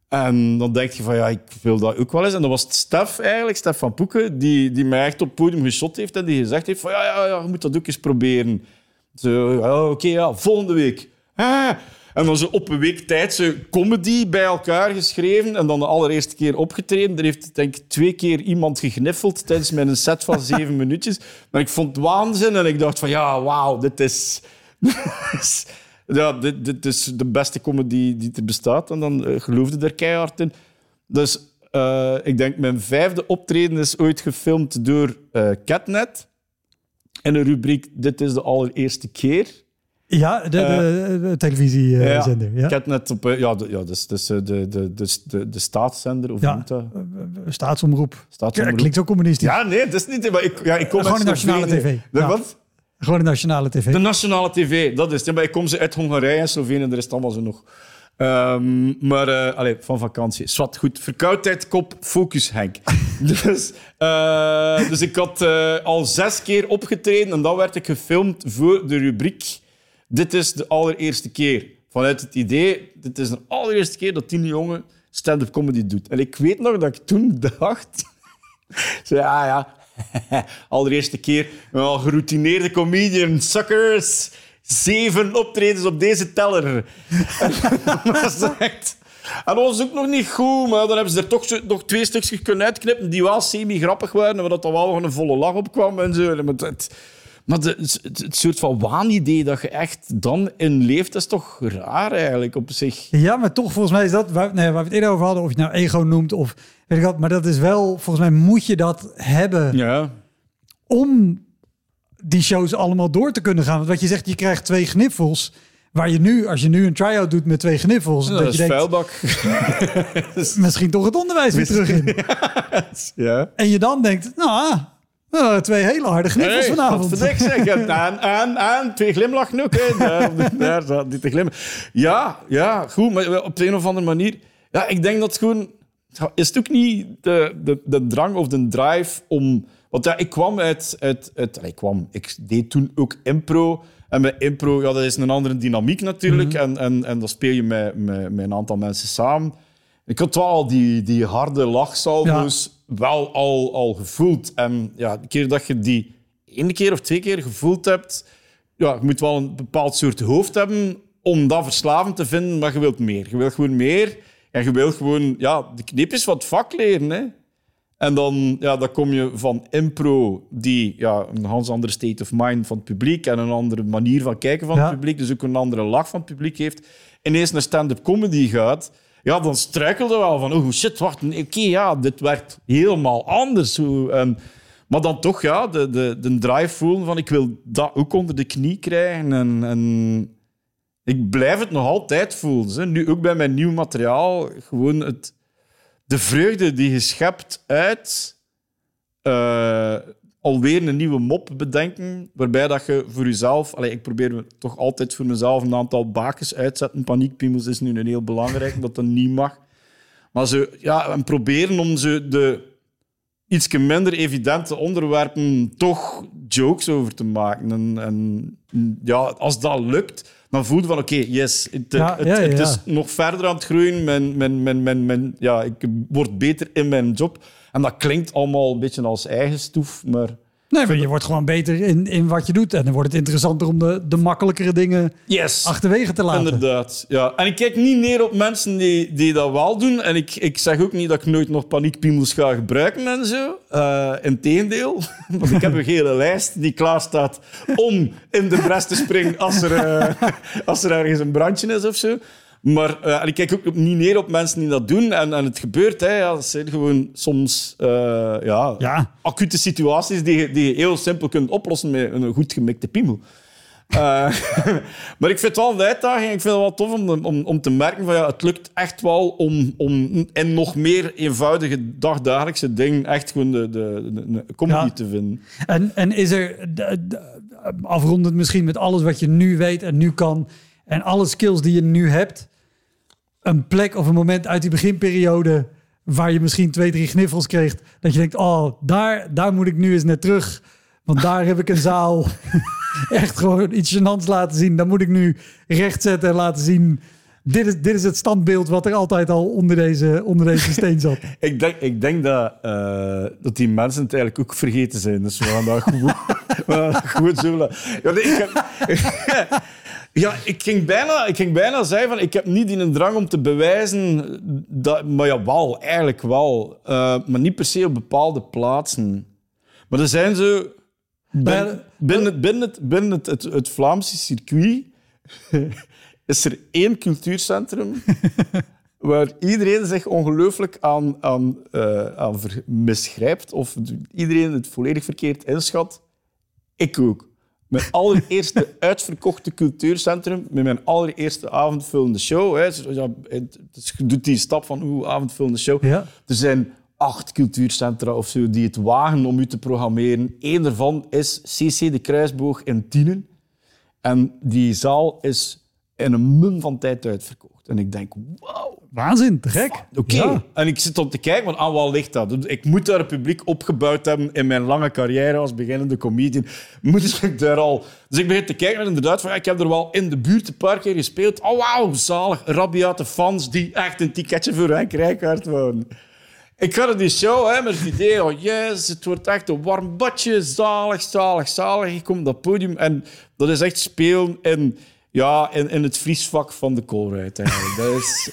En dan denk je van, ja, ik wil dat ook wel eens. En dat was Stef eigenlijk, Stef van Poeken, die, die mij echt op het podium geschot heeft en die gezegd heeft van, ja, ja, ja je moet dat ook eens proberen. Zo, oké, ja, volgende week. En dan zo op een week tijd zo comedy bij elkaar geschreven en dan de allereerste keer opgetreden. Er heeft denk ik twee keer iemand gegniffeld tijdens mijn set van zeven minuutjes. Maar ik vond het waanzin en ik dacht van ja, wauw, dit is... ja, dit, dit is de beste comedy die er bestaat. En dan eh, geloofde er keihard in. Dus eh, ik denk mijn vijfde optreden is ooit gefilmd door eh, Catnet. In een rubriek Dit is de allereerste keer. Ja, de, de, de televisiezender. Ja, Catnet op... eh, Ja, de, ja dus, dus eh, de, de, de, de, de staatszender, of hoe Ja. dat? Staatsomroep. Staatsomroep. Klinkt zo communistisch. Ja, nee, dat is niet... Maar ik, ja, ik kom Gewoon de nationale tv. De. Wat? Gewoon de nationale tv. De nationale tv, dat is het. Maar ik kom ze uit Hongarije en Slovenië, er is het allemaal zo nog. Ehm, maar eh allee, van vakantie. Zwat, goed. Verkoudheid, kop, focus, Henk. dus, eh, dus ik had eh, al zes keer opgetreden en dan werd ik gefilmd voor de rubriek Dit is de allereerste keer. Vanuit het idee, dit is de allereerste keer dat die jongen stand-up comedy doet. En ik weet nog dat ik toen dacht... Zo, ja, ja. Allereerste keer. Wel, geroutineerde comedian, suckers. Zeven optredens op deze teller. En dat was ook nog niet goed, maar dan hebben ze er toch nog twee stukjes kunnen uitknippen die wel semi-grappig waren, maar dat er wel nog een volle lach op kwam en zo. Maar, het, de, het, het soort van waanidee dat je echt dan in leeft, is toch raar eigenlijk op zich. Ja, maar toch, volgens mij is dat waar, nee, waar we het eerder over hadden, of je nou ego noemt of weet ik wat, maar dat is wel, volgens mij moet je dat hebben Ja. om die shows allemaal door te kunnen gaan. Want wat je zegt, je krijgt twee gniffels, waar je nu, als je nu een try-out doet met twee gniffels, Dat, dat, is je denkt, vuilbak. misschien toch het onderwijs weer terug in. ja. En je dan denkt, nou, ah, twee hele harde gniffels Hey, vanavond. Wat ik zeg. Aan, aan, aan. Twee glimlachen ook. Daar, daar die te glimmen. Ja, ja, goed. Maar op de een of andere manier... Ja, ik denk dat het gewoon... Is het ook niet de, de, de drang of de drive om... Want ja, ik kwam uit... uit, uit ik kwam... Ik deed toen ook impro. En bij impro, ja, dat is een andere dynamiek natuurlijk. en, en, en dan speel je met, met, met een aantal mensen samen. Ik had wel al die, die harde lachsalvo's wel al, al gevoeld. En ja, de keer dat je die één keer of twee keer gevoeld hebt, ja, je moet wel een bepaald soort hoofd hebben om dat verslavend te vinden, maar je wilt meer. Je wilt gewoon meer en je wilt gewoon ja, de kneepjes van het vak leren. Hè. En dan, ja, dan kom je van impro, die ja, een ganz andere state of mind van het publiek en een andere manier van kijken van Ja. het publiek, dus ook een andere lach van het publiek heeft, ineens naar stand-up comedy gaat, ja, dan struikelde wel van, oh shit, wacht, oké, ja, dit werkt helemaal anders. En, maar dan toch, ja, de, de, de drive voelen van, ik wil dat ook onder de knie krijgen en... en ik blijf het nog altijd voelen. Hè. Nu ook bij mijn nieuw materiaal. Gewoon het, de vreugde die je schept uit eh, alweer een nieuwe mop bedenken. Waarbij dat je voor jezelf... Ik probeer toch altijd voor mezelf een aantal bakens uitzetten. Paniekpiemels is nu een heel belangrijk, dat dat niet mag. Maar ze, ja, en proberen om ze de iets minder evidente onderwerpen toch jokes over te maken. En, en ja, als dat lukt, dan voel je van oké, yes, het, Ja, het, ja, ja, het is nog verder aan het groeien. Mijn, mijn, mijn, mijn, mijn, ja, ik word beter in mijn job. En dat klinkt allemaal een beetje als eigen stoef, maar... Nee, maar je wordt gewoon beter in, in wat je doet. En dan wordt het interessanter om de, de makkelijkere dingen Yes! achterwege te laten. Inderdaad, ja. En ik kijk niet neer op mensen die, die dat wel doen. En ik, ik zeg ook niet dat ik nooit nog paniekpiemels ga gebruiken en zo. Uh, Integendeel. Want ik heb een hele lijst die klaar staat om in de bres te springen als er, uh, als er ergens een brandje is of zo. Maar uh, en ik kijk ook niet neer op mensen die dat doen. En, en het gebeurt, hè. Ja, dat zijn gewoon soms uh, ja, Ja. acute situaties die, je- die je heel simpel kunt oplossen met een goed gemikte piemel. Uh, maar ik vind het wel een uitdaging. Ik vind het wel tof om, om, om te merken van ja, het lukt echt wel om, om in nog meer eenvoudige dagdagelijkse dingen echt gewoon de, de, de, de comedy Ja. te vinden. En, en is er, afrondend misschien met alles wat je nu weet en nu kan... en alle skills die je nu hebt... een plek of een moment uit die beginperiode... waar je misschien twee, drie gniffels kreeg... dat je denkt, oh, daar, daar moet ik nu eens naar terug... Want daar heb ik een zaal echt gewoon iets gênants laten zien. Dan moet ik nu rechtzetten en laten zien... Dit is, dit is het standbeeld wat er altijd al onder deze, onder deze steen zat. Ik denk, ik denk dat, eh, dat die mensen het eigenlijk ook vergeten zijn. Dus we gaan we gaan dat gewoon zo. Ja, nee, ik, heb- ja, ik, ging bijna, ik ging bijna zeggen van ik heb niet die een drang om te bewijzen. Dat, maar ja, wel, eigenlijk wel. Eh, maar niet per se op bepaalde plaatsen. Maar er zijn zo... Binnen, binnen, het- binnen, het, binnen het, het, het Vlaamse circuit is er één cultuurcentrum waar iedereen zich ongelooflijk aan, aan, eh, aan misgrijpt of iedereen het volledig verkeerd inschat. Ik ook. Mijn allereerste uitverkochte cultuurcentrum, met mijn allereerste avondvullende show. Hè. Dus, je doet die stap van oeh, avondvullende show. Ja. Er zijn acht cultuurcentra of zo die het wagen om u te programmeren. Eén daarvan is CC de Kruisboog in Tienen. En die zaal is in een mum van tijd uitverkocht. En ik denk, wauw, Waanzin, te gek. Oké. Ja. En ik zit om te kijken, want aan wat ligt dat? Ik moet daar een publiek opgebouwd hebben in mijn lange carrière als beginnende comedian. Moet ik daar al... Dus ik begin te kijken en inderdaad, van, ik heb er wel in de buurt een paar keer gespeeld. Oh, wauw, zalig. Rabiate fans die echt een ticketje voor Henk Rijkaard wouden. Ik ga naar die show hè, met het idee, oh yes, het wordt echt een warm badje, zalig, zalig, zalig. Ik kom op dat podium en dat is echt spelen in, ja, in, in het vriesvak van de koolruit eigenlijk. Dat is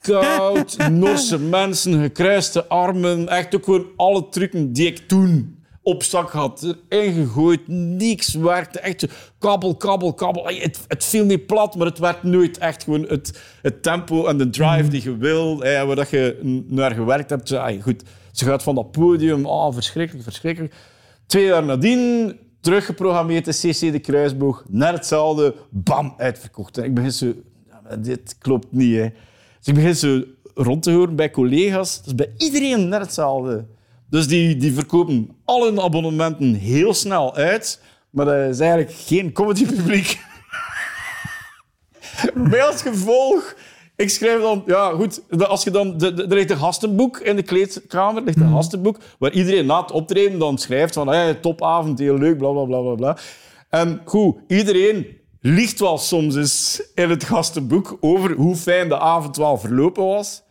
koud, Norse mensen, gekruiste armen, echt ook gewoon alle trucken die ik toen op zak had, erin gegooid, niks werkte, echt kabbel, kabbel, kabbel. Het, het viel niet plat, maar het werd nooit echt gewoon het, het tempo en de drive die je wil, eh, waar dat je naar gewerkt hebt. Ay, goed, ze gaat van dat podium, oh, verschrikkelijk, verschrikkelijk. Twee jaar nadien, teruggeprogrammeerd CC de Kruisboog, naar hetzelfde, bam, uitverkocht. Ik begin zo, dit klopt niet, hè. Dus ik begin zo rond te horen bij collega's. Is bij iedereen net hetzelfde. Dus die, die verkopen al hun abonnementen heel snel uit. Maar dat is eigenlijk geen comedypubliek. Met als gevolg... Ik schrijf dan... Ja, goed. Als je dan... de- de- Er ligt een gastenboek in de kleedkamer. Er ligt een gastenboek waar iedereen na het optreden dan schrijft van... Hey, topavond, heel leuk, bla, bla, bla, bla, bla. En goed, iedereen liegt wel soms eens in het gastenboek over hoe fijn de avond wel verlopen was.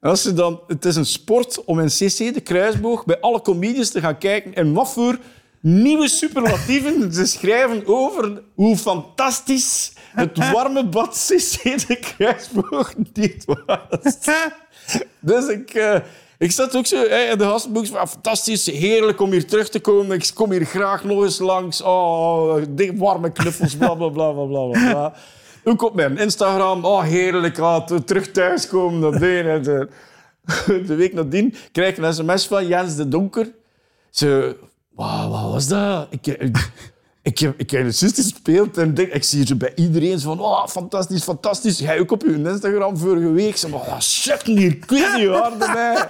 En als je dan, het is een sport om in CC de Kruisboog bij alle comedians te gaan kijken en wat voor nieuwe superlatieven ze schrijven over hoe fantastisch het warme bad CC de Kruisboog niet was. Dus ik, eh, ik zat ook zo in de gastenboek van ah, fantastisch, heerlijk om hier terug te komen. Ik kom hier graag nog eens langs. Oh, die warme knuffels, bla bla bla bla bla. Ook op mijn Instagram. Oh, heerlijk. Ah, te- terug thuiskomen. Dat ding. En de, de week nadien krijg ik een sms van Jens de Donker. Ze, wauw, wat was dat? Ik, ik, heb, ik heb juist gespeeld en ik zie ze bij iedereen van, oh, fantastisch, fantastisch. Jij ook op je Instagram vorige week. Ze maar, oh, hier, crazy hard bij.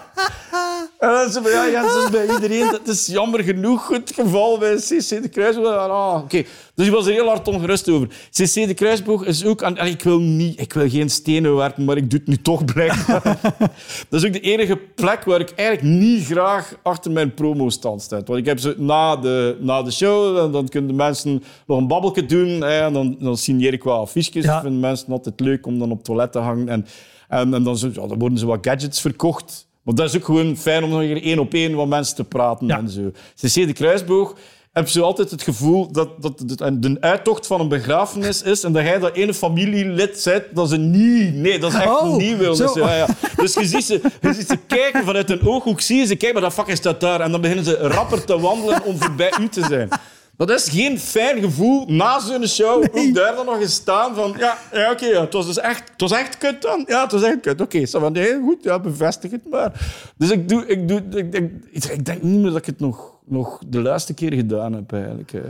En dan ze van, ja, ja, is bij iedereen. Dat is jammer genoeg het geval bij CC de Kruisboog. Ah, oké. Dus ik was er heel hard ongerust over. CC de Kruisboog is ook... Aan, ik, wil niet, ik wil geen stenen werpen, maar ik doe het nu toch blijkbaar. dat is ook de enige plek waar ik eigenlijk niet graag achter mijn promo-stand sta. Want ik heb ze na de, na de show, dan, dan kunnen de mensen nog een babbelje doen. Hè, en dan, dan signeer ik wel affiches. Ja. Vinden mensen altijd leuk om dan op het toilet te hangen. En, en, en dan, zo- ja, dan worden ze wat gadgets verkocht. Maar dat is ook gewoon fijn om nog één op één wat mensen te praten Ja. en zo. CC de Kruisboog heb je altijd het gevoel dat, dat het een- de uittocht van een begrafenis is en dat jij dat ene familielid bent dat ze niet... Nee, dat is echt Oh, niet wil. Dus, ja, ja. dus je, ziet ze, je ziet ze kijken vanuit hun ooghoek, zie je ze kijken, maar dat fucking staat daar. En dan beginnen ze rapper te wandelen om voorbij u te zijn. Dat is geen fijn gevoel na zo'n show. Ook daar dan nog eens staan van... Ja, ja oké, ja, het was dus echt, het was echt kut dan. Ja, het was echt kut. Oké, okay, nee, goed, ja, bevestig het maar. Dus ik, doe, ik, doe, ik, denk, ik denk niet meer dat ik het nog, nog de laatste keer gedaan heb, eigenlijk. eh.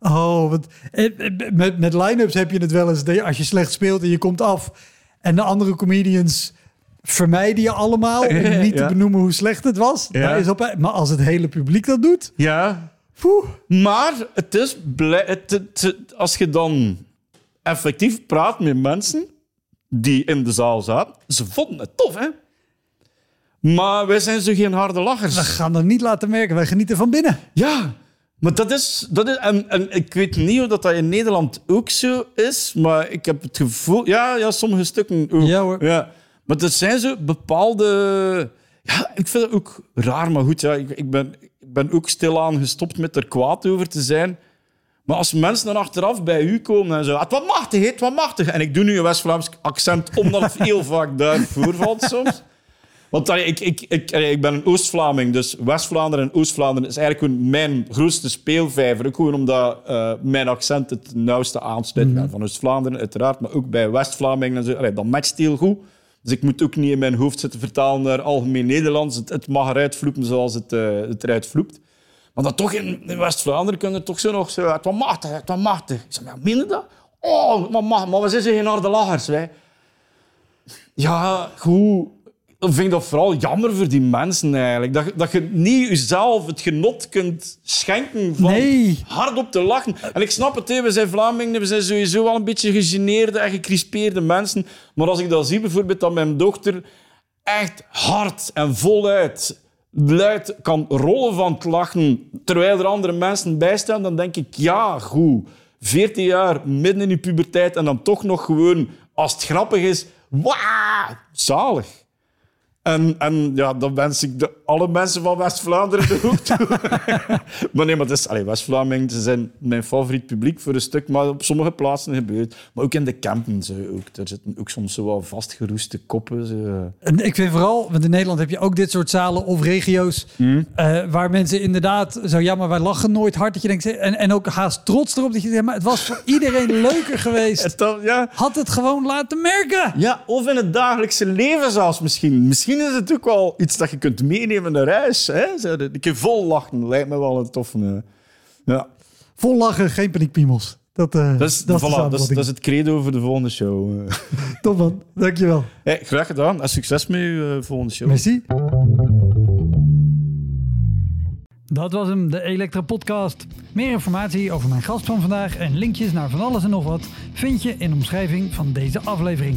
Oh, want eh, eh, met, met line-ups heb je het wel eens. Als je slecht speelt en je komt af. En de andere comedians vermijden je allemaal. Om niet te benoemen hoe slecht het was. Ja. Daar is op, maar als het hele publiek dat doet. Ja, Poeh. Maar het is blij, het, het- het- als je dan effectief praat met mensen die in de zaal zaten, ze vonden het tof, hè? Maar wij zijn zo geen harde We lachers. gaan dat niet laten merken. Wij genieten van binnen. Ja, maar dat is... Dat is en, en ik weet niet of dat, dat in Nederland ook zo is, maar ik heb het gevoel... Ja, ja sommige stukken ook. Ja, hoor. Ja. Maar er zijn zo bepaalde... Ja, ik vind het ook raar, maar goed, ja, ik, ik, ben, ik ben ook stilaan gestopt met er kwaad over te zijn. Maar als mensen dan achteraf bij u komen en zo... Het was machtig, het was machtig. En ik doe nu een West-Vlaams accent, omdat het heel vaak daar voorvalt soms. Want allee, ik, ik, ik, allee, ik ben een Oost-Vlaming, dus West-Vlaanderen en Oost-Vlaanderen is eigenlijk gewoon mijn grootste speelvijver. Ook gewoon omdat eh, mijn accent het nauwste aansluit. Ben van Oost-Vlaanderen, uiteraard, maar ook bij West-Vlamingen en zo. Allee, dat matcht heel goed. Dus ik moet ook niet in mijn hoofd zitten vertalen naar algemeen Nederlands. Het, het mag eruit vloepen zoals het, eh, het eruit vloept. Maar dan toch in, in West-Vlaanderen kunnen toch zo nog zo... Het was machtig, het was machtig. Ik zeg, maar je dat? Oh, maar, maar, maar we zijn geen harde lachers, wij. Ja, goed. Vind ik dat vooral jammer voor die mensen eigenlijk. Dat, je- dat je niet jezelf het genot kunt schenken van Nee. hardop te lachen. En ik snap het, hè, we zijn Vlamingen, we zijn sowieso wel een beetje gegeneerde en gecrispeerde mensen. Maar als ik dat zie, bijvoorbeeld dat mijn dochter echt hard en voluit luid kan rollen van het lachen, terwijl er andere mensen bij staan, dan denk ik, ja, goed. 14 jaar, midden in je puberteit en dan toch nog gewoon, als het grappig is, wauw, zalig. En, en ja, dan wens ik de, alle mensen van West-Vlaanderen de hoek toe. maar nee, maar het is, allee, West-Vlamingen ze zijn mijn favoriet publiek voor een stuk, maar op sommige plaatsen gebeurt Maar ook in de campen, zo, ook, daar zitten ook soms zo wel vastgeroeste koppen. Zo. En ik vind vooral, want in Nederland heb je ook dit soort zalen of regio's. eh, waar mensen inderdaad zo, ja, maar wij lachen nooit hard. Dat je denkt, en, en ook haast trots erop dat je denkt, maar het was voor iedereen leuker geweest. Het dan- ja, Had het gewoon laten merken. Ja, of in het dagelijkse leven zelfs misschien. Misschien is het ook wel iets dat je kunt meenemen naar huis. Hè? Zo, Een keer vol lachen lijkt me wel een toffe... eh, Ja. Vol lachen, geen paniekpiemels. Dat, eh, Dat is, dat is voilà, dat, is, samenvatting. dat is het credo voor de volgende show. Top man, dankjewel. Hey, graag gedaan en succes met je eh, volgende show. Merci. Dat was hem, de Elektra Podcast. Meer informatie over mijn gast van vandaag en linkjes naar van alles en nog wat vind je in de omschrijving van deze aflevering.